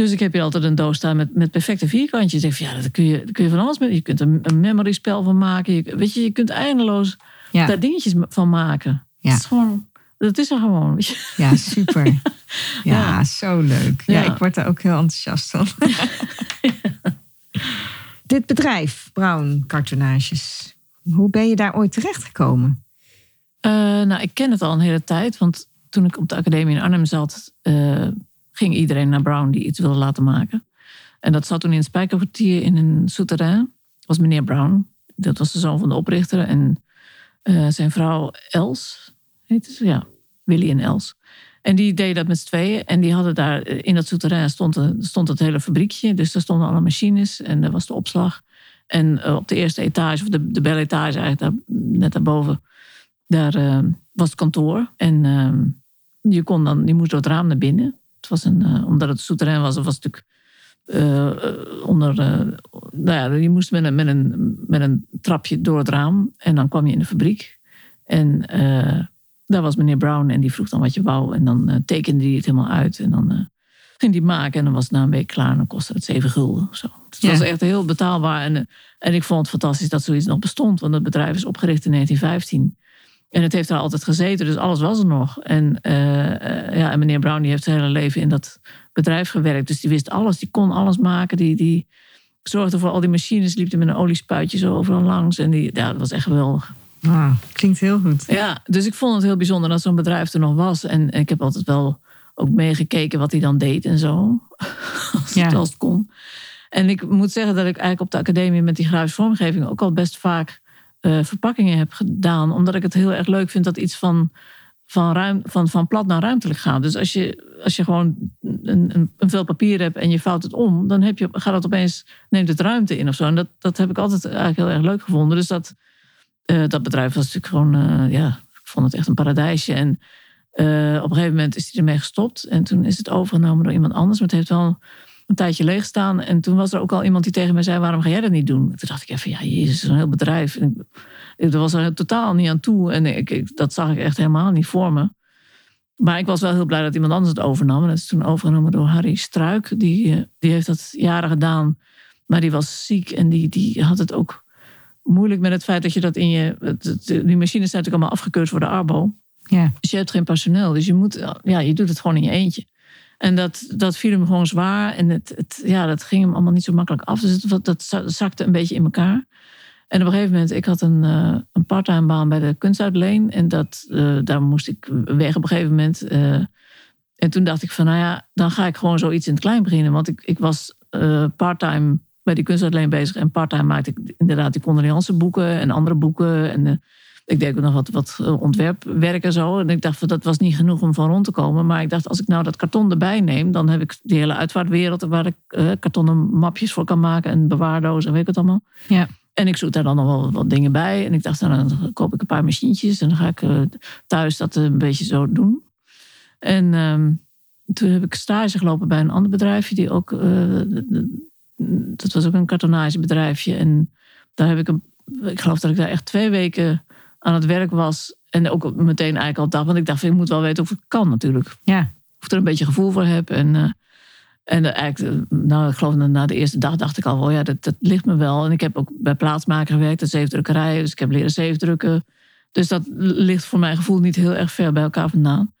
Dus ik heb hier altijd een doos staan met, met perfecte vierkantjes. Ik zeg, van, ja, daar kun je, daar kun je van alles mee. Je kunt er een memory spel van maken. Je, weet je, je kunt eindeloos Ja. daar dingetjes van maken. Ja. Het is gewoon, dat is er gewoon. Ja, super. Ja, Ja. zo leuk. Ja, ik word daar ook heel enthousiast van. Dit bedrijf, Brown Cartoonages, hoe ben je daar ooit terechtgekomen? Eh, nou, ik ken het al een hele tijd. Want toen ik op de academie in Arnhem zat, eh, ging iedereen naar Brown die iets wilde laten maken. En dat zat toen in het Spijkerkwartier in een souterrain. Was meneer Brown. Dat was de zoon van de oprichter. En eh, zijn vrouw Els, heette ze? Ja, Willy en Els. En die deden dat met z'n tweeën. En die hadden daar, eh, in dat souterrain stond, stond het hele fabriekje. Dus daar stonden alle machines en daar was de opslag. En eh, op de eerste etage, of de, de beletage eigenlijk, daar, net daarboven, Daar was het kantoor. En uh, je, kon dan, je moest door het raam naar binnen. Het was een, uh, omdat het souterrain was, was het natuurlijk onder. nou ja, je moest met een, met, een, met een trapje door het raam. En dan kwam je in de fabriek. En daar was meneer Brown en die vroeg dan wat je wou. En dan tekende hij het helemaal uit. En dan ging die maken. En dan was het na een week klaar. En dan kostte het zeven gulden of zo. Het was echt heel betaalbaar. En, en ik vond het fantastisch dat zoiets nog bestond. Want het bedrijf is opgericht in 1915. En het heeft er altijd gezeten, dus alles was er nog. En, uh, ja, en meneer Brown die heeft zijn hele leven in dat bedrijf gewerkt. Dus die wist alles, die kon alles maken. Die, die zorgde voor al die machines, liep er met een oliespuitje zo overal langs. En die, ja, dat was echt geweldig. Ah, klinkt heel goed. Ja, dus ik vond het heel bijzonder dat zo'n bedrijf er nog was. En, en ik heb altijd wel ook meegekeken wat hij dan deed en zo. als, ja. het, als het kon. En ik moet zeggen dat ik eigenlijk op de academie met die grafische vormgeving ook al best vaak uh, verpakkingen heb gedaan. Omdat ik het heel erg leuk vind dat iets van, van, ruim, van, van plat naar ruimtelijk gaat. Dus als je, als je gewoon een, een, een vel papier hebt en je vouwt het om, dan heb je, gaat het opeens, neemt het ruimte in of zo. En dat, dat heb ik altijd eigenlijk heel erg leuk gevonden. Dus dat, uh, dat bedrijf was natuurlijk gewoon, uh, ja, ik vond het echt een paradijsje. En op een gegeven moment is hij ermee gestopt. En toen is het overgenomen door iemand anders. Maar het heeft wel een tijdje leeg staan. En toen was er ook al iemand die tegen mij zei: Waarom ga jij dat niet doen? Toen dacht ik even: Ja, Jezus, een heel bedrijf. En ik, was er totaal niet aan toe. En ik, dat zag ik echt helemaal niet voor me. Maar ik was wel heel blij dat iemand anders het overnam. En dat is toen overgenomen door Harry Struik. Die, eh, die heeft dat jaren gedaan. Maar die was ziek en die, die had het ook moeilijk met het feit dat je dat in je. Die machines zijn natuurlijk allemaal afgekeurd voor de Arbo. Ja. Dus je hebt geen personeel. Dus je, moet, ja, je doet het gewoon in je eentje. En dat, dat viel hem gewoon zwaar. En het, het, ja, dat ging hem allemaal niet zo makkelijk af. Dus het, dat zakte een beetje in elkaar. En op een gegeven moment, ik had een, uh, een parttime baan bij de kunstuitleen. En dat, uh, daar moest ik weg op een gegeven moment. Uh, en toen dacht ik van, nou ja, dan ga ik gewoon zoiets in het klein beginnen. Want ik, ik was parttime bij die kunstuitleen bezig. En parttime maakte ik inderdaad die condoleance boeken en andere boeken. En ik deed ook nog wat, wat eh, ontwerpwerk en zo. En ik dacht, dat was niet genoeg om van rond te komen. Maar ik dacht, als ik nou dat karton erbij neem... dan heb ik die hele uitvaartwereld... waar ik uh, kartonnen mapjes voor kan maken... en bewaardozen en weet ik het allemaal. Ja. En ik zoek daar dan nog wel wat dingen bij. En ik dacht, nou, dan koop ik een paar machientjes... en dan ga ik uh, thuis dat een beetje zo doen. En uh, toen heb ik stage gelopen bij een ander bedrijfje... die ook... dat was ook een kartonagebedrijfje. En daar heb ik een... Ik geloof dat ik daar echt twee weken aan het werk was. En ook meteen eigenlijk al dacht, want ik dacht, ik moet wel weten of het kan natuurlijk. Ja. Of ik er een beetje gevoel voor heb. En, uh, en eigenlijk, eh, nou, ik geloof na de eerste dag dacht ik al, wel, ja, dat, dat ligt me wel. En ik heb ook bij plaatsmaker gewerkt, de zeefdrukkerij. Dus ik heb leren zeefdrukken. Dus dat ligt voor mijn gevoel niet heel erg ver bij elkaar vandaan.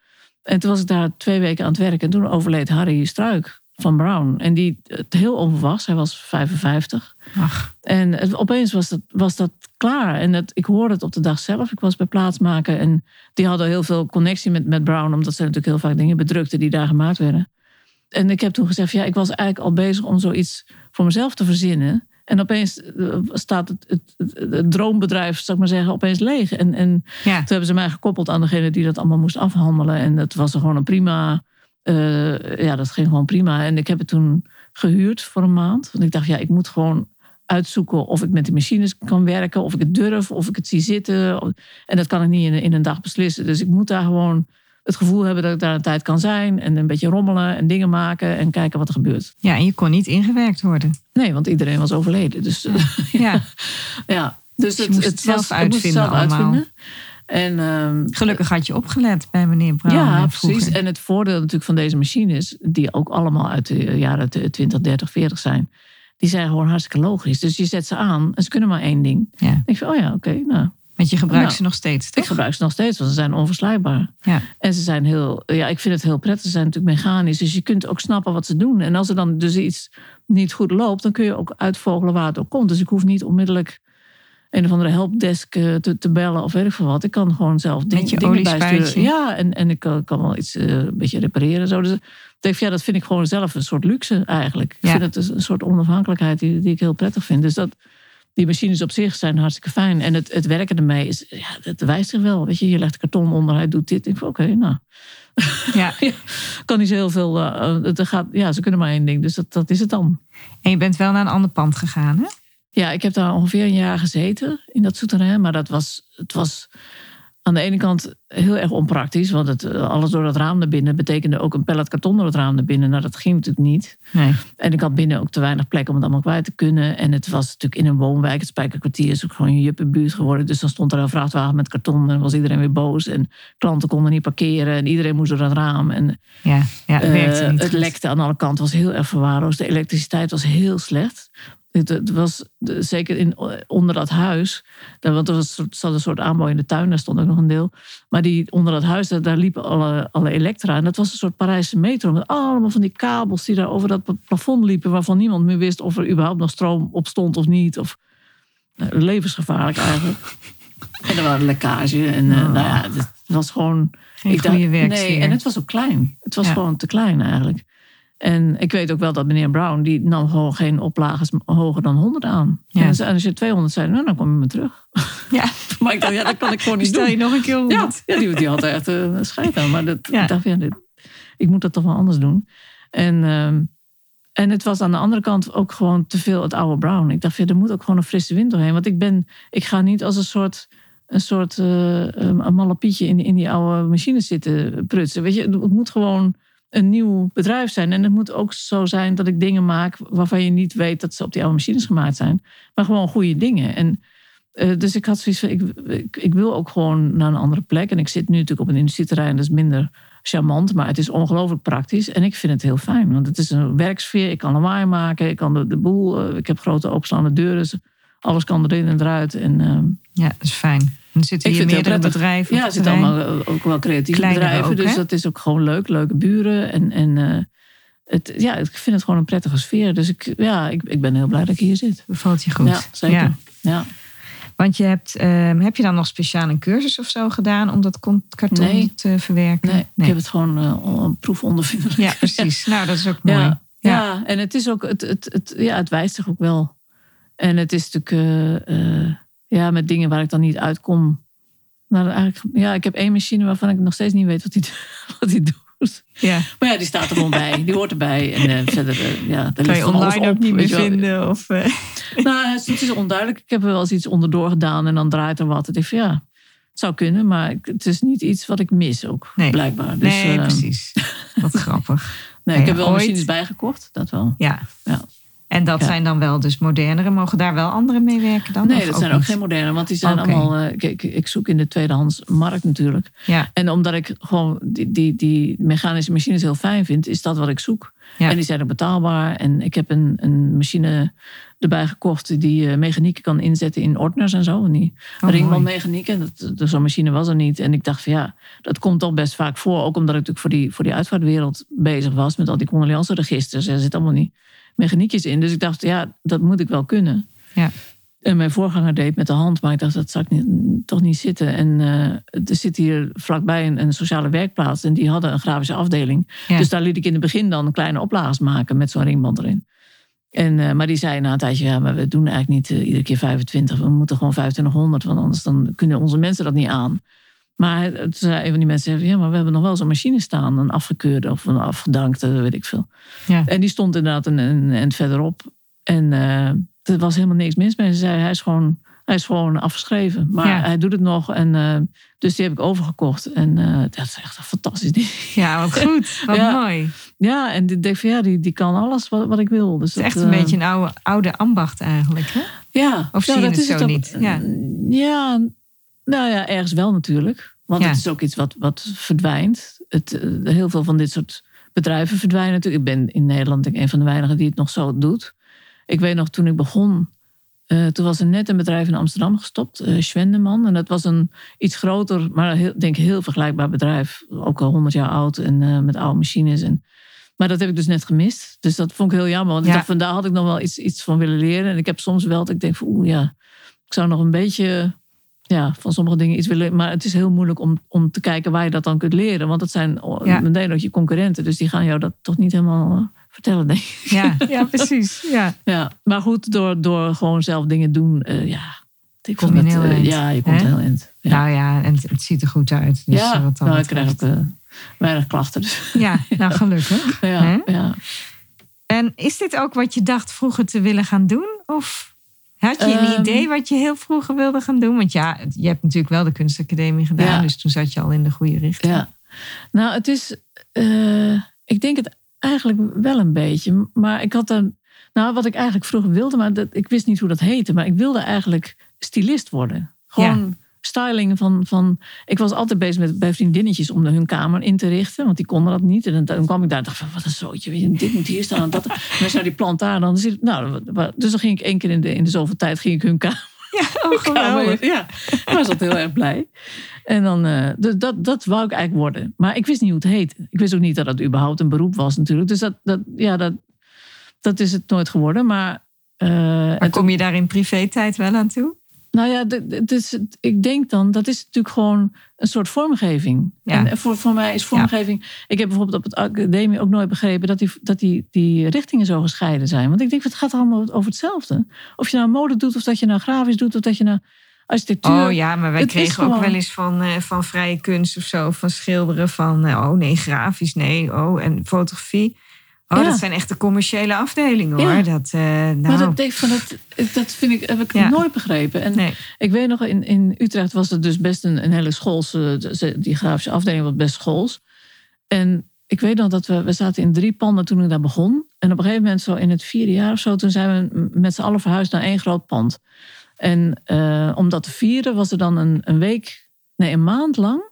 En toen was ik daar twee weken aan het werken. En toen overleed Harry Struik van Brown. En die het heel onverwachts, hij was 55. Ach. En het, opeens was dat, was dat klaar. En het, ik hoorde het op de dag zelf. Ik was bij plaatsmaken en die hadden heel veel connectie met, met Brown, omdat ze natuurlijk heel vaak dingen bedrukten die daar gemaakt werden. En ik heb toen gezegd, ja, ik was eigenlijk al bezig om zoiets voor mezelf te verzinnen. En opeens eh, staat het, het, het, droombedrijf, zou ik maar zeggen, opeens leeg. En, en toen hebben ze mij gekoppeld aan degene die dat allemaal moest afhandelen. En dat was er gewoon een prima uh, ja, dat ging gewoon prima. En ik heb het toen gehuurd voor een maand. Want ik dacht, ja, ik moet gewoon uitzoeken of ik met de machines kan werken, of ik het durf, of ik het zie zitten. En dat kan ik niet in, in een dag beslissen. Dus ik moet daar gewoon het gevoel hebben dat ik daar een tijd kan zijn en een beetje rommelen en dingen maken en kijken wat er gebeurt. Ja, en je kon niet ingewerkt worden. Nee, want iedereen was overleden. Dus ja, ja. ja. Dus, dus het, het, zelf was, uitvinden. Zelf uitvinden. En, um, Gelukkig had je opgelet bij meneer Brown. Ja, precies. En het voordeel natuurlijk van deze machines, die ook allemaal uit de jaren 20, 30, 40 zijn, die zijn gewoon hartstikke logisch. Dus je zet ze aan en ze kunnen maar één ding. Ja. Ik vind, oh ja, oké, nou. Want je gebruikt nou, ze nog steeds, toch? Ik gebruik ze nog steeds, want ze zijn onverslijkbaar. Ja. En ze zijn heel, ja, ik vind het heel prettig. Ze zijn natuurlijk mechanisch, dus je kunt ook snappen wat ze doen. En als er dan dus iets niet goed loopt, dan kun je ook uitvogelen waar het ook komt. Dus ik hoef niet onmiddellijk een of andere helpdesk eh, te, te bellen of weet ik veel wat. Ik kan gewoon zelf ding, dingen bijsturen. Ja, en, en ik kan, kan wel iets uh, een beetje repareren. Zo. Dus denk, ja, dat vind ik gewoon zelf een soort luxe eigenlijk. Ik vind het een soort onafhankelijkheid die, die ik heel prettig vind. Dus dat, die machines op zich zijn hartstikke fijn. En het, het werken ermee is, ja, dat wijst zich wel. Weet je, je legt karton onder, hij doet dit. Ik denk, oké, nou. Ja. ja. kan niet zo heel veel. Uh, het gaat, ja, ze kunnen maar één ding. Dus dat, dat is het dan. En je bent wel naar een ander pand gegaan, hè? Ja, ik heb daar ongeveer een jaar gezeten in dat souterrain. Maar dat was, het was aan de ene kant heel erg onpraktisch. Want het, eh, alles door het raam naar binnen betekende ook een pallet karton door het raam naar binnen. Nou, dat ging natuurlijk niet. Nee. En ik had binnen ook te weinig plek om het allemaal kwijt te kunnen. En het was natuurlijk in een woonwijk. Het Spijkerkwartier is ook gewoon een juppenbuurt geworden. Dus dan stond er een vrachtwagen met karton. En was iedereen weer boos. En klanten konden niet parkeren. En iedereen moest door het raam. En Ja, ja het eh, het lekte aan alle kanten. was heel erg verwaarloosd. De elektriciteit was heel slecht. Het, was zeker in, onder dat huis. daar- Want er was, zat een soort aanbouw in de tuin. Daar stond ook nog een deel. Maar die, onder dat huis, daar, daar liepen alle, alle elektra. En dat was een soort Parijse metro. Met allemaal van die kabels die daar over dat plafond liepen. Waarvan niemand meer wist of er überhaupt nog stroom op stond of niet. Of, nou, levensgevaarlijk eigenlijk. En er waren lekkage. En eh, nou ja, het was gewoon... Geen ik dacht-. Nee, en het was ook klein. Het was Ja. gewoon te klein eigenlijk. En ik weet ook wel dat meneer Brown, die nam gewoon geen oplages hoger dan 100 aan. Ja. En als- je 200 zei, nou, dan kom je maar terug. Ja, Maar ik dacht, ja, dat kan ik gewoon niet stel doen. je nog een keer Ja, honderd. ja die, die had echt eh, een scheid aan. Maar dat, Ja. ik dacht, ja, dit, ik moet dat toch wel anders doen. En, ehm, en het was aan de andere kant ook gewoon te veel het oude Brown. Ik dacht, ja, er moet ook gewoon een frisse wind doorheen. Want ik ben, ik ga niet als een soort, een soort eh, een malle pietje in, in die oude machines zitten prutsen. Weet je, het moet gewoon een nieuw bedrijf zijn. En het moet ook zo zijn dat ik dingen maak waarvan je niet weet dat ze op die oude machines gemaakt zijn. Maar gewoon goede dingen. En eh, dus ik had zoiets van, ik, ik, wil ook gewoon naar een andere plek. En ik zit nu natuurlijk op een industrieterrein, dat is minder charmant, maar het is ongelooflijk praktisch. En ik vind het heel fijn, want het is een werksfeer. Ik kan lawaai maken, ik kan de, de boel, eh, ik heb grote openstaande deuren, dus alles kan erin en eruit. En, ehm, Ja, dat is fijn. Er zitten Ik hier meerdere bedrijven. ja, er zitten allemaal eh, ook wel creatieve Kleinere bedrijven, ook, dus dat is ook gewoon leuk, leuke buren. En, en eh, het, ja, ik vind het gewoon een prettige sfeer. Dus ik, ja, ik, ik ben heel blij dat ik hier zit. Bevalt je goed. Ja, zeker. Ja. Ja. Want je hebt, ehm, heb je dan nog speciaal een cursus of zo gedaan om dat karton Nee. te verwerken? Nee, ik heb het gewoon on- proefondervindelijk. Ja, precies. Nou, dat is ook mooi. Ja, ja. en het is ook, het, het, het, ja, het wijst zich ook wel. En het is natuurlijk, ja, met dingen waar ik dan niet uitkom. Nou, eigenlijk, ja, ik heb één machine waarvan ik nog steeds niet weet wat die, wat die doet. Ja. Maar ja, die staat er gewoon bij. Die hoort erbij. En eh, verder, eh, ja, daar Kan je online ook niet meer vinden? Of, eh, Nou, het is onduidelijk. Ik heb er wel eens iets onderdoor gedaan en dan draait er wat. Ik denk van, ja, het zou kunnen, maar het is niet iets wat ik mis ook, Nee. blijkbaar. Dus, nee, eh, precies. Wat grappig. Nee, ik heb wel ooit- machines bijgekocht, dat wel. Ja. Ja. En dat Ja. zijn dan wel dus modernere. Mogen daar wel anderen mee werken dan? Nee, dat zijn ook niet? geen moderne, want die zijn allemaal. eh, kijk, ik zoek in de tweedehands markt natuurlijk. Ja, En omdat ik gewoon die, die, die mechanische machines heel fijn vind, is dat wat ik zoek. Ja. En die zijn ook betaalbaar. En ik heb een, een machine erbij gekocht die eh, mechaniek kan inzetten in ordners en zo. En die Oh, ringbandmechaniek. En dat, zo'n machine was er niet. En ik dacht van ja, dat komt toch best vaak voor. Ook omdat ik natuurlijk voor die, voor die uitvaartwereld bezig was met al die condoleanceregisters. Er zitten allemaal niet mechaniekjes in. Dus ik dacht, ja, dat moet ik wel kunnen. Ja. En mijn voorganger deed met de hand, maar ik dacht, dat zou ik niet, toch niet zitten. En eh, er zit hier vlakbij een, een sociale werkplaats en die hadden een grafische afdeling. Ja. Dus daar liet ik in het begin dan kleine oplages maken met zo'n ringband erin. En, eh, maar die zei na een tijdje, ja, maar we doen eigenlijk niet eh, iedere keer 25. We moeten gewoon 2500, want anders dan kunnen onze mensen dat niet aan. Maar toen zei een van die mensen, ja, maar we hebben nog wel zo'n machine staan. Een afgekeurde of een afgedankte, weet ik veel. Ja. En die stond inderdaad een, een end verderop. En eh, er was helemaal niks mis mee. Ze zei, hij is gewoon, hij is gewoon afgeschreven. Maar Ja. hij doet het nog. En, eh, dus die heb ik overgekocht. En eh, dat is echt een fantastisch ding. ja wat goed. Wat Ja. mooi. Het Ja, en ik denk van ja, die, die kan alles wat, wat ik wil. Dus is echt een beetje een oude, oude ambacht eigenlijk. Hè? Ja. Of zie je dat het is zo ook. niet? Ja. Ja, nou ja, ergens wel natuurlijk. Want Ja. het is ook iets wat, wat verdwijnt. Het, eh, heel veel van dit soort bedrijven verdwijnen natuurlijk. Ik ben in Nederland denk ik, een van de weinigen die het nog zo doet. Ik weet nog, toen ik begon, eh, toen was er net een bedrijf in Amsterdam gestopt, eh Schwendeman. En dat was een iets groter, maar heel, denk ik heel vergelijkbaar bedrijf. Ook al 100 jaar oud en met oude machines. En, maar dat heb ik dus net gemist. Dus dat vond ik heel jammer. Want Ja. ik dacht, van daar had ik nog wel iets, iets van willen leren. En ik heb soms wel dat ik denk van, oeh ja, ik zou nog een beetje ja, van sommige dingen iets willen. Maar het is heel moeilijk om, om te kijken waar je dat dan kunt leren. Want dat zijn oh, Ja. meteen ook je concurrenten. Dus die gaan jou dat toch niet helemaal eh, vertellen, denk ik. Ja, ja precies. Ja. Ja, maar goed, door, door gewoon zelf dingen doen, eh, ja. Ik Kom je heel eh, Ja, je komt hè? heel eind. Ja, Nou ja, en het, het ziet er goed uit. Dus ja wat dan nou, ik krijg eh, weinig klachten. Dus. Ja, nou gelukkig. ja, ja. En is dit ook wat je dacht vroeger te willen gaan doen? Of Had je een Ehm, idee wat je heel vroeger wilde gaan doen? Want ja, je hebt natuurlijk wel de kunstacademie gedaan. Ja. Dus toen zat je al in de goede richting. Ja. Nou, het is. eh, ik denk het eigenlijk wel een beetje. Maar ik had dan. Nou, wat ik eigenlijk vroeger wilde, maar dat, ik wist niet hoe dat heette. Maar ik wilde eigenlijk stylist worden. Gewoon styling van, van. Ik was altijd bezig met bij vriendinnetjes om hun kamer in te richten. Want die konden dat niet. En dan, dan kwam ik daar en dacht van, wat een zootje. weet je, Dit moet hier staan. en Dat, en dan die plant daar. Dan zit, nou, dus dan ging ik één keer in de, in de zoveel tijd ging ik hun kamer Ja, oh, geweldig. Ja, ik was altijd heel erg blij. En dan, eh, dus dat, dat wou ik eigenlijk worden. Maar ik wist niet hoe het heette. Ik wist ook niet dat dat überhaupt een beroep was natuurlijk. Dus dat, dat, ja, dat, dat is het nooit geworden. Maar, eh, Maar kom je daar in privé-tijd wel aan toe? Nou ja, d- d- het is, ik denk dan, dat is natuurlijk gewoon een soort vormgeving. Ja. En voor, voor mij is vormgeving... Ik heb bijvoorbeeld op het academie ook nooit begrepen... dat, die, dat die, die richtingen zo gescheiden zijn. Want ik denk, het gaat allemaal over hetzelfde. Of je nou mode doet, of dat je nou grafisch doet... of dat je nou architectuur... Oh ja, maar wij kregen ook wel eens van, eh, van vrije kunst of zo, van schilderen van, eh, oh nee, grafisch, nee, oh, en fotografie. Oh, Ja. dat zijn echt de commerciële afdelingen hoor. Ja. Dat, eh, nou, Maar dat, denk van, dat, dat vind ik, heb ik Ja. nooit begrepen. En nee. ik weet nog, in, in Utrecht was het dus best een, een hele schoolse... Die grafische afdeling was best schools. En ik weet nog dat we, we zaten in drie panden toen ik daar begon. En op een gegeven moment, zo in het vierde jaar of zo... toen zijn we met z'n allen verhuisd naar één groot pand. En eh, om dat te vieren was er dan een, een week... Nee, een maand lang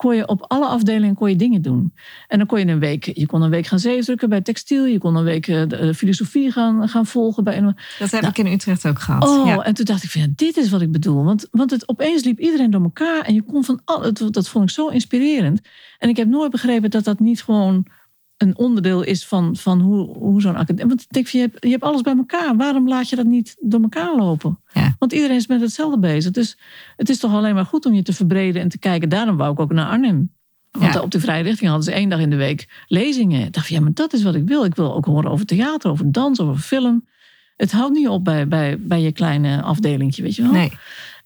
kon je op alle afdelingen kon je dingen doen. En dan kon je een week, je kon een week gaan zeefdrukken bij textiel. Je kon een week eh, de, eh, filosofie gaan, gaan volgen bij een, Dat heb Nou. ik in Utrecht ook gehad. Oh, ja. en toen dacht ik van ja, dit is wat ik bedoel. Want, want het, opeens liep iedereen door elkaar en je kon van al, het, dat vond ik zo inspirerend. En ik heb nooit begrepen dat dat niet gewoon een onderdeel is van, van hoe, hoe zo'n academie. Want ik denk van, je hebt, je hebt alles bij elkaar. Waarom laat je dat niet door elkaar lopen? Ja. Want iedereen is met hetzelfde bezig. Dus het is toch alleen maar goed om je te verbreden en te kijken. Daarom wou ik ook naar Arnhem. Want Ja. op de vrije richting hadden ze één dag in de week lezingen. Ik dacht ja, maar dat is wat ik wil. Ik wil ook horen over theater, over dans, over film. Het houdt niet op bij, bij, bij je kleine afdelingje, weet je wel. Nee.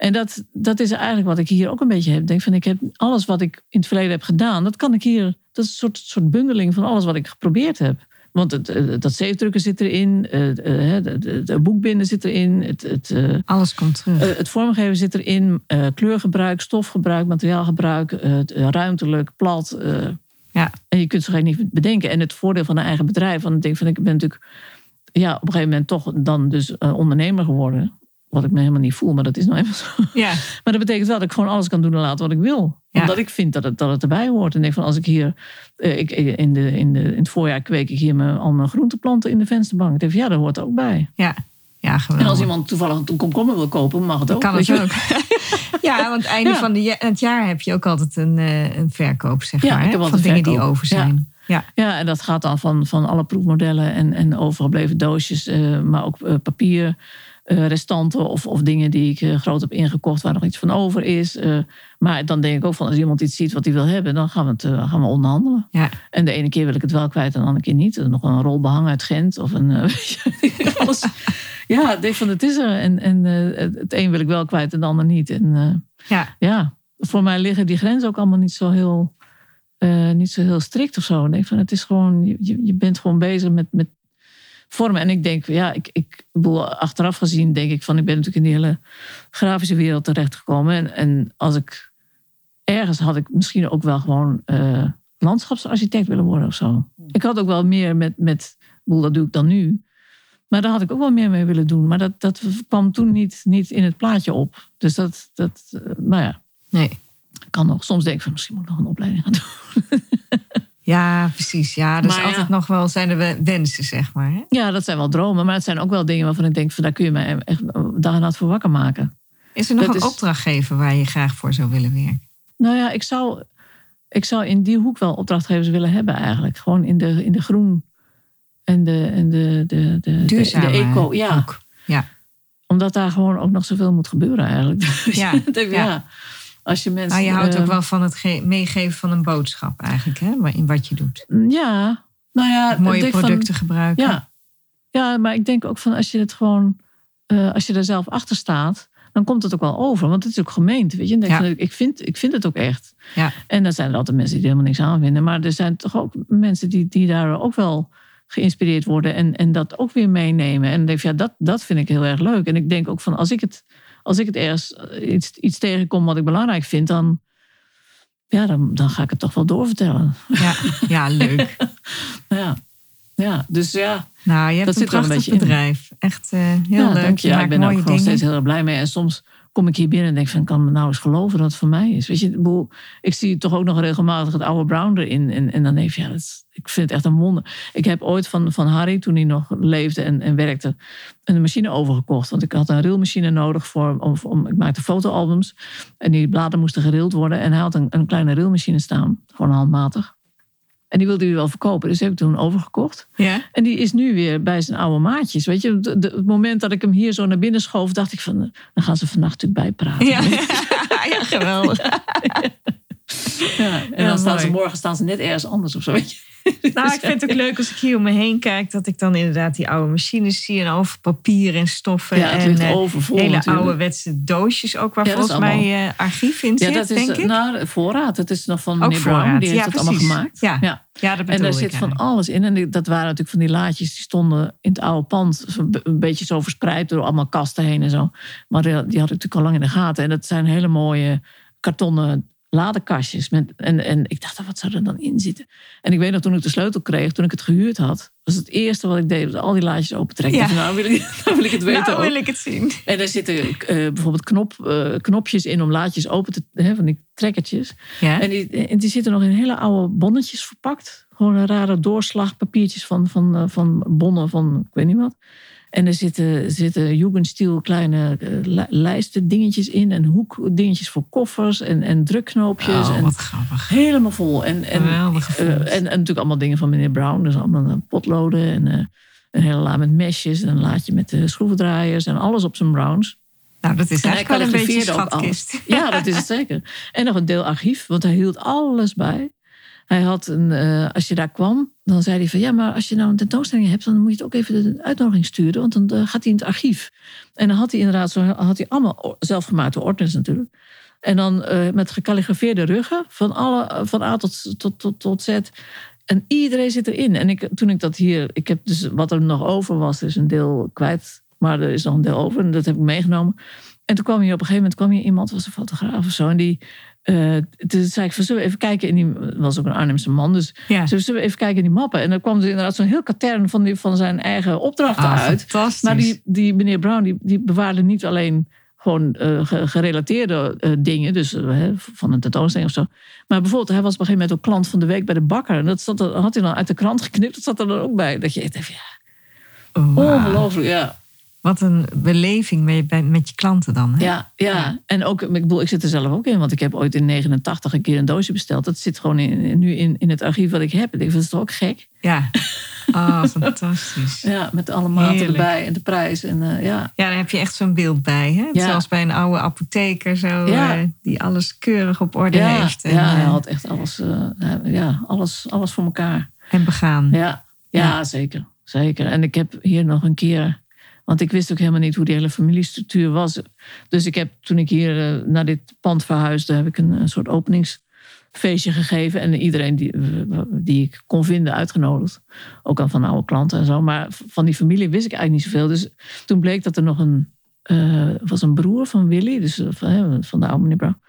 En dat, dat is eigenlijk wat ik hier ook een beetje heb. Denk van, ik heb alles wat ik in het verleden heb gedaan, dat kan ik hier. Dat is een soort, soort bundeling van alles wat ik geprobeerd heb. Want het, eh, dat zeefdrukken zit erin, eh, eh, het, het boekbinden zit erin, het, het, Alles komt terug. het vormgeven zit erin, kleurgebruik, stofgebruik, materiaalgebruik, het, ruimtelijk, plat. Ja. En je kunt ze gewoon niet bedenken. En het voordeel van een eigen bedrijf, want ik denk van, ik ben natuurlijk ja, op een gegeven moment toch dan dus ondernemer geworden. Wat ik me helemaal niet voel, maar dat is nou eenmaal zo. ja. Maar dat betekent wel dat ik gewoon alles kan doen en laten wat ik wil. Ja. Omdat ik vind dat het, dat het erbij hoort. En ik denk van als ik hier, eh, ik, in, de, in, de, in het voorjaar kweek ik hier mijn, al mijn groenteplanten in de vensterbank. Ik denk van ja, dat hoort er ook bij. ja. Ja, En als iemand toevallig een komkommer wil kopen, mag het ook. kan het ook. ja, want einde Ja. van de het jaar heb je ook altijd een, eh, een verkoop, zeg Ja, maar. ik hè, heb van dingen die over zijn. Ja. Ja, en dat gaat dan van, van alle proefmodellen en, en overgebleven doosjes, eh, maar ook eh, papier. Eh, restanten of, of dingen die ik eh, groot heb ingekocht waar nog iets van over is. Eh, maar dan denk ik ook van als iemand iets ziet wat hij wil hebben, dan gaan we het gaan we onderhandelen. Ja. En de ene keer wil ik het wel kwijt en de andere keer niet. Er Nog een rol behang uit Gent of een. alles. Ja, ik denk van het is er. En, en het- een wil ik wel kwijt en de ander niet. En Ja. ja, voor mij liggen die grenzen ook allemaal niet zo heel, niet zo heel strikt of zo. Ik denk van het is gewoon, je, je- je bent gewoon bezig met, met vormen. En ik denk, ja, ik, ik achteraf gezien denk ik van, ik ben natuurlijk in die hele grafische wereld terechtgekomen. En, en als ik ergens had ik misschien ook wel gewoon eh, landschapsarchitect willen worden of zo. Ik had ook wel meer met, met ik bedoel, dat doe ik dan nu. Maar daar had ik ook wel meer mee willen doen. Maar dat, dat kwam toen niet, niet in het plaatje op. Dus dat, dat eh, nou ja, Nee. kan nog. Soms denk ik van misschien moet ik nog een opleiding gaan doen. Ja, precies. Ja, dus Maar ja. altijd nog wel zijn er we- wensen, zeg maar. Hè? Ja, dat zijn wel dromen. Maar het zijn ook wel dingen waarvan ik denk van daar kun je mij echt dag en nacht voor wakker maken. Is er nog Dat een is- opdrachtgever waar je graag voor zou willen werken? Nou ja, ik zou, ik zou in die hoek wel opdrachtgevers willen hebben eigenlijk. Gewoon in de, in de groen en de, en de, de, de, Duurzame de eco. Ja. Ja. omdat daar gewoon ook nog zoveel moet gebeuren eigenlijk. Ja, ja. ja. Als je mensen. Maar je houdt eh, ook wel van het ge- meegeven van een boodschap eigenlijk, hè? In wat je doet. Ja, nou ja. Mooie van- producten gebruiken. Ja. ja, maar ik denk ook van als je het gewoon, eh, als je er zelf achter staat, dan komt het ook wel over. Want het is ook gemeend. Weet je? Ja. van, ik, vind, ik vind het ook echt. Ja. En dan zijn er altijd mensen die er helemaal niks aan vinden. Maar er zijn toch ook mensen die, die daar ook wel geïnspireerd worden en, en dat ook weer meenemen. En denk, ja, dat, dat vind ik heel erg leuk. En ik denk ook van als ik het, als ik het ergens eh, iets, iets tegenkom wat ik belangrijk vind, dan, ja, dan, dan ga ik het toch wel doorvertellen. Ja, ja leuk. ja. ja, dus ja. Nou, je hebt Dat een zit een prachtig in. bedrijf. Echt eh, heel ja, leuk. dank je. Je Ja, ik ben er ook gewoon dingen. steeds heel erg blij mee. En soms kom ik hier binnen en denk van, kan me nou eens geloven dat het voor mij is. Weet je, ik zie toch ook nog regelmatig het oude Brown erin. En, en dan denk ik, ja, dat ik vind het echt een wonder. Ik heb ooit van, van Harry, toen hij nog leefde en, en werkte, een machine overgekocht. Want ik had een rilmachine nodig voor, om, om, ik maakte fotoalbums. En die bladen moesten gerild worden. En hij had een, een kleine rilmachine staan, gewoon handmatig. En die wilde hij wel verkopen, dus heb ik toen overgekocht. Ja? En die is nu weer bij zijn oude maatjes. Weet je, de- de- het moment dat ik hem hier zo naar binnen schoof, dacht ik van, eh, dan gaan ze vannacht natuurlijk bijpraten. Ja. ja, geweldig. Ja, Ja, dan staan ze morgen staan ze net ergens anders of zo. Weet je. Nou, ik vind het ook leuk als ik hier om me heen kijk, dat ik dan inderdaad die oude machines zie en over papier en stoffen. Ja, en eh, overvol hele natuurlijk. ouderwetse doosjes ook, waar Ja, dat volgens mij eh, archief in Ja, zit, dat is denk eh, ik. nou, voorraad. Het is nog van meneer Brown. Die heeft precies. allemaal gemaakt. Ja, Ja. ja. dat bedoel En daar zit van alles in. En dat waren natuurlijk van die laadjes die stonden in het oude pand. Een beetje zo verspreid door allemaal kasten heen en zo. Maar die had ik natuurlijk al lang in de gaten. En dat zijn hele mooie kartonnen ladekastjes. Met, en, en ik dacht, wat zou er dan in zitten? En ik weet nog, toen ik de sleutel kreeg, toen ik het gehuurd had... was het eerste wat ik deed, was al die laadjes opentrekken. Ja. Nou wil ik, nou wil ik het weten nou ook. wil ik het zien. En daar zitten eh, bijvoorbeeld knop, eh, knopjes in om laadjes open te... Hè, van die trekkertjes. Ja? En die, en die zitten nog in hele oude bonnetjes verpakt. Gewoon een rare doorslagpapiertjes van, van, eh, van bonnen van ik weet niet wat. En er zitten, zitten Jugendstil kleine eh, li- lijsten dingetjes in. En hoekdingetjes voor koffers en, en drukknoopjes. oh, en wat grappig. helemaal vol. En, en, eh, en, en natuurlijk allemaal dingen van meneer Brown. Dus allemaal eh, potloden en een hele la met mesjes. En een laadje met de schroevendraaiers en alles op zijn Browns. Nou, dat is En eigenlijk wel een beetje schatkist. Ja, dat is het zeker. En nog een deel archief, want hij hield alles bij. Hij had een, als je daar kwam, dan zei hij van ja, maar als je nou een tentoonstelling hebt, dan moet je het ook even de uitnodiging sturen, want dan eh, gaat hij in het archief. En dan had hij inderdaad zo, had hij allemaal zelfgemaakte ordners natuurlijk. En dan eh, met gekalligrafeerde ruggen van, alle, van A tot, tot, tot, tot Z. En iedereen zit erin. En ik, toen ik dat hier, ik heb dus wat er nog over was, is een deel kwijt, maar er is nog een deel over en dat heb ik meegenomen. En toen kwam hier op een gegeven moment kwam hier iemand, was een fotograaf of zo. En die, eh, toen zei ik van, zullen we even kijken in die, was ook een Arnhemse man. Dus Ja. zullen we even kijken in die mappen. En dan kwam er inderdaad zo'n heel katern van, die, van zijn eigen opdrachten Ah, uit. Maar die, die meneer Brown, die, die bewaarde niet alleen gewoon eh, ge- gerelateerde eh, dingen, dus van een tentoonstelling of zo. Maar bijvoorbeeld, hij was op een gegeven moment ook klant van de week bij de bakker. En dat zat er, had hij dan uit de krant geknipt, dat zat er dan ook bij. Dat je echt even, ja, Oh, ongelooflijk, ja. Wat een beleving met, met je klanten dan. Hè? Ja, ja. En ook, ik bedoel, ik zit er zelf ook in, want ik heb ooit in 89 een keer een doosje besteld. Dat zit gewoon in, nu in, in het archief wat ik heb. Ik dat is toch ook gek? Ja. Oh, fantastisch. Ja, met alle maten Heerlijk. erbij en de prijs. En, eh, ja. Ja, daar heb je echt zo'n beeld bij. Hè? Ja. Zoals bij een oude apotheker, zo, Ja. eh, die alles keurig op orde Ja, heeft. En, ja, hij eh, had echt alles, ja, alles, alles voor elkaar. en begaan. Ja, ja, zeker, zeker. En ik heb hier nog een keer... Want ik wist ook helemaal niet hoe die hele familiestructuur was. Dus ik heb, toen ik hier eh, naar dit pand verhuisde... heb ik een, soort openingsfeestje gegeven. En iedereen die, die ik kon vinden uitgenodigd. Ook al van oude klanten en zo. Maar van die familie wist ik eigenlijk niet zoveel. Dus toen bleek dat er nog een... eh, was een broer van Willy, dus eh, van, van de oude meneer Brown.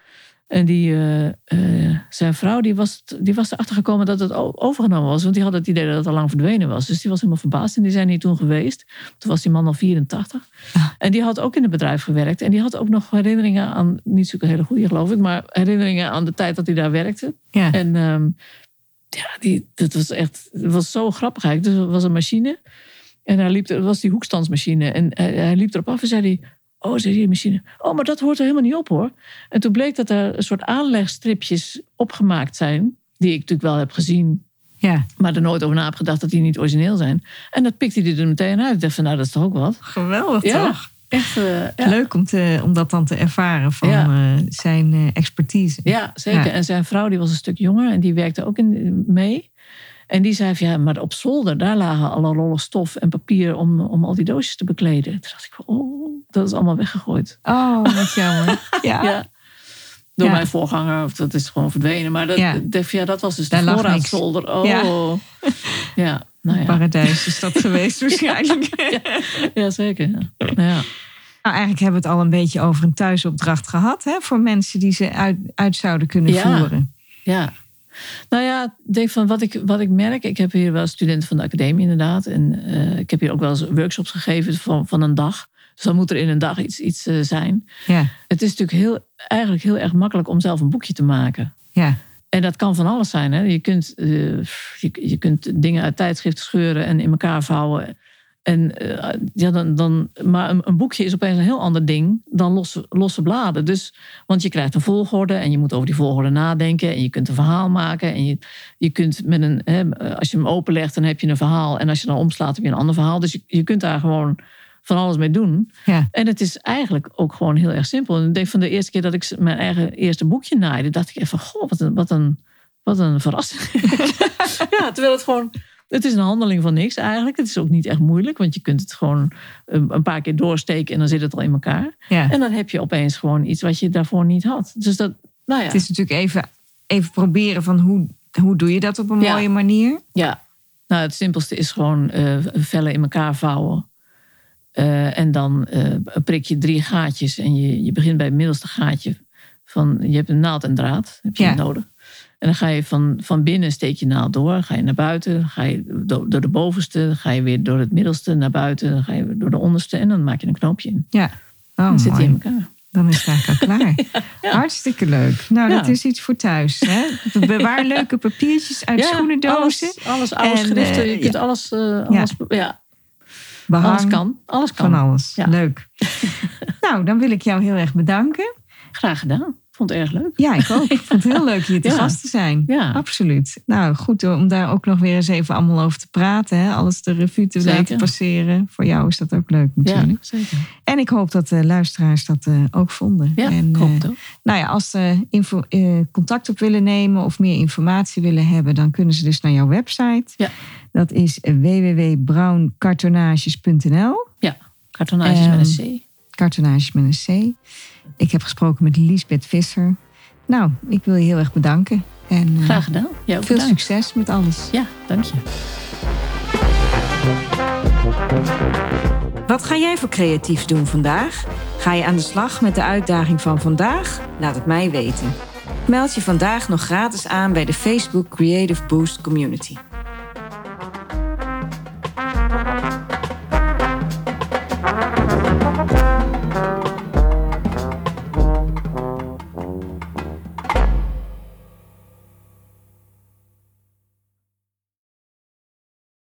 En die, eh, eh, zijn vrouw die was, die was erachter gekomen dat het overgenomen was. Want die had het idee dat het al lang verdwenen was. Dus die was helemaal verbaasd. En die zijn hier toen geweest. Toen was die man al 84. Ah. En die had ook in het bedrijf gewerkt. En die had ook nog herinneringen aan, niet zo'n hele goede geloof ik, maar herinneringen aan de tijd dat hij daar werkte. Ja. En ehm, ja, die, dat was echt, het was zo grappig eigenlijk. Dus er was een machine. En hij liep, er was die hoekstandsmachine. En hij, hij liep erop af en zei hij, oh, zei die machine. Oh, maar dat hoort er helemaal niet op hoor. En toen bleek dat er een soort aanlegstripjes opgemaakt zijn. Die ik natuurlijk wel heb gezien. ja, Maar er nooit over na heb gedacht dat die niet origineel zijn. En dat pikte hij er meteen uit. Ik dacht van, nou, dat is toch ook wat. geweldig Ja, toch? echt. eh, ja. Leuk om, te, om dat dan te ervaren van Ja. eh, zijn eh, expertise. Ja, zeker. En zijn vrouw die was een stuk jonger en die werkte ook in, mee. En die zei van ja, maar op zolder, daar lagen alle rollen stof en papier om, om al die doosjes te bekleden. Toen dacht ik van, oh, dat is allemaal weggegooid. Oh, wat jammer. Ja. Ja. Door Ja. mijn voorganger, of dat is gewoon verdwenen. Maar dat, Ja. dat, ja, dat was dus Daar de lag voorraadszolder. Oh, Ja. Nou. Paradijs is dat geweest waarschijnlijk. Ja, zeker. Ja. Ja. Nou, eigenlijk hebben we het al een beetje over een thuisopdracht gehad. Hè, voor mensen die ze uit, uit zouden kunnen Ja. voeren. Ja. Nou ja, denk van wat ik, wat ik merk. Ik heb hier wel studenten van de academie inderdaad. En eh, ik heb hier ook wel eens workshops gegeven van, van een dag. Dus dan moet er in een dag iets, iets eh, zijn. Ja, Het is natuurlijk heel, eigenlijk heel erg makkelijk om zelf een boekje te maken. ja, En dat kan van alles zijn. Hè? Je, kunt, eh, je, je kunt dingen uit tijdschriften scheuren en in elkaar vouwen. En, eh, ja, dan, dan, maar een, een boekje is opeens een heel ander ding dan losse, losse bladen. Dus, want je krijgt een volgorde en je moet over die volgorde nadenken. En je kunt een verhaal maken. En je, je kunt met een, hè, als je hem openlegt, dan heb je een verhaal. En als je dan omslaat, heb je een ander verhaal. Dus je, je kunt daar gewoon van alles mee doen. ja. En het is eigenlijk ook gewoon heel erg simpel. En ik denk van de eerste keer dat ik mijn eigen eerste boekje naaide, dacht ik even, goh, wat een, wat een, wat een verrassing. ja, terwijl het gewoon, het is een handeling van niks eigenlijk. Het is ook niet echt moeilijk, want je kunt het gewoon een een paar keer doorsteken en dan zit het al in elkaar. ja. En dan heb je opeens gewoon iets wat je daarvoor niet had. Dus dat, nou ja. Het is natuurlijk even, even proberen van hoe, hoe doe je dat op een Ja. mooie manier. Ja, nou het simpelste is gewoon eh, vellen in elkaar vouwen. Eh, en dan eh, prik je drie gaatjes en je, je begint bij het middelste gaatje. Van, je hebt een naald en draad heb je Ja. nodig. En dan ga je van, van binnen steek je naald door. Ga je naar buiten. Ga je door, door de bovenste. Ga je weer door het middelste naar buiten. Dan ga je door de onderste. En dan maak je een knoopje in. Ja, oh, Dan zit hij in elkaar. Dan is het eigenlijk al klaar. Hartstikke leuk. Nou, Ja. dat is iets voor thuis. Hè? Bewaar leuke papiertjes uit schoenendozen. Alles, alles oude En, schriften. eh, Je kunt alles, alles, ja. Behang, alles kan. Alles kan. Van alles. Ja. Leuk. nou, dan wil ik jou heel erg bedanken. Graag gedaan. Vond het erg leuk. Ja, ik ook. Ik vond het heel leuk hier te Ja. gast te zijn. Ja. Absoluut. Nou, goed om daar ook nog weer eens even allemaal over te praten. Hè? Alles de revue te Zeker. laten passeren. Voor jou is dat ook leuk Ja, natuurlijk. zeker. En ik hoop dat de luisteraars dat eh, ook vonden. Ja, en, ik hoop eh. Nou ja, als ze info, eh, contact op willen nemen of meer informatie willen hebben, dan kunnen ze dus naar jouw website. Ja. Dat is www.browncartonages.nl. Ja, kartonages Ehm, met een C. Cartonages met een C. Ik heb gesproken met Liesbeth Visser. Nou, ik wil je heel erg bedanken. En eh, Graag gedaan. Ja, ook veel bedankt. succes met alles. Ja, dank je. Wat ga jij voor creatiefs doen vandaag? Ga je aan de slag met de uitdaging van vandaag? Laat het mij weten. Meld je vandaag nog gratis aan bij de Facebook Creative Boost Community.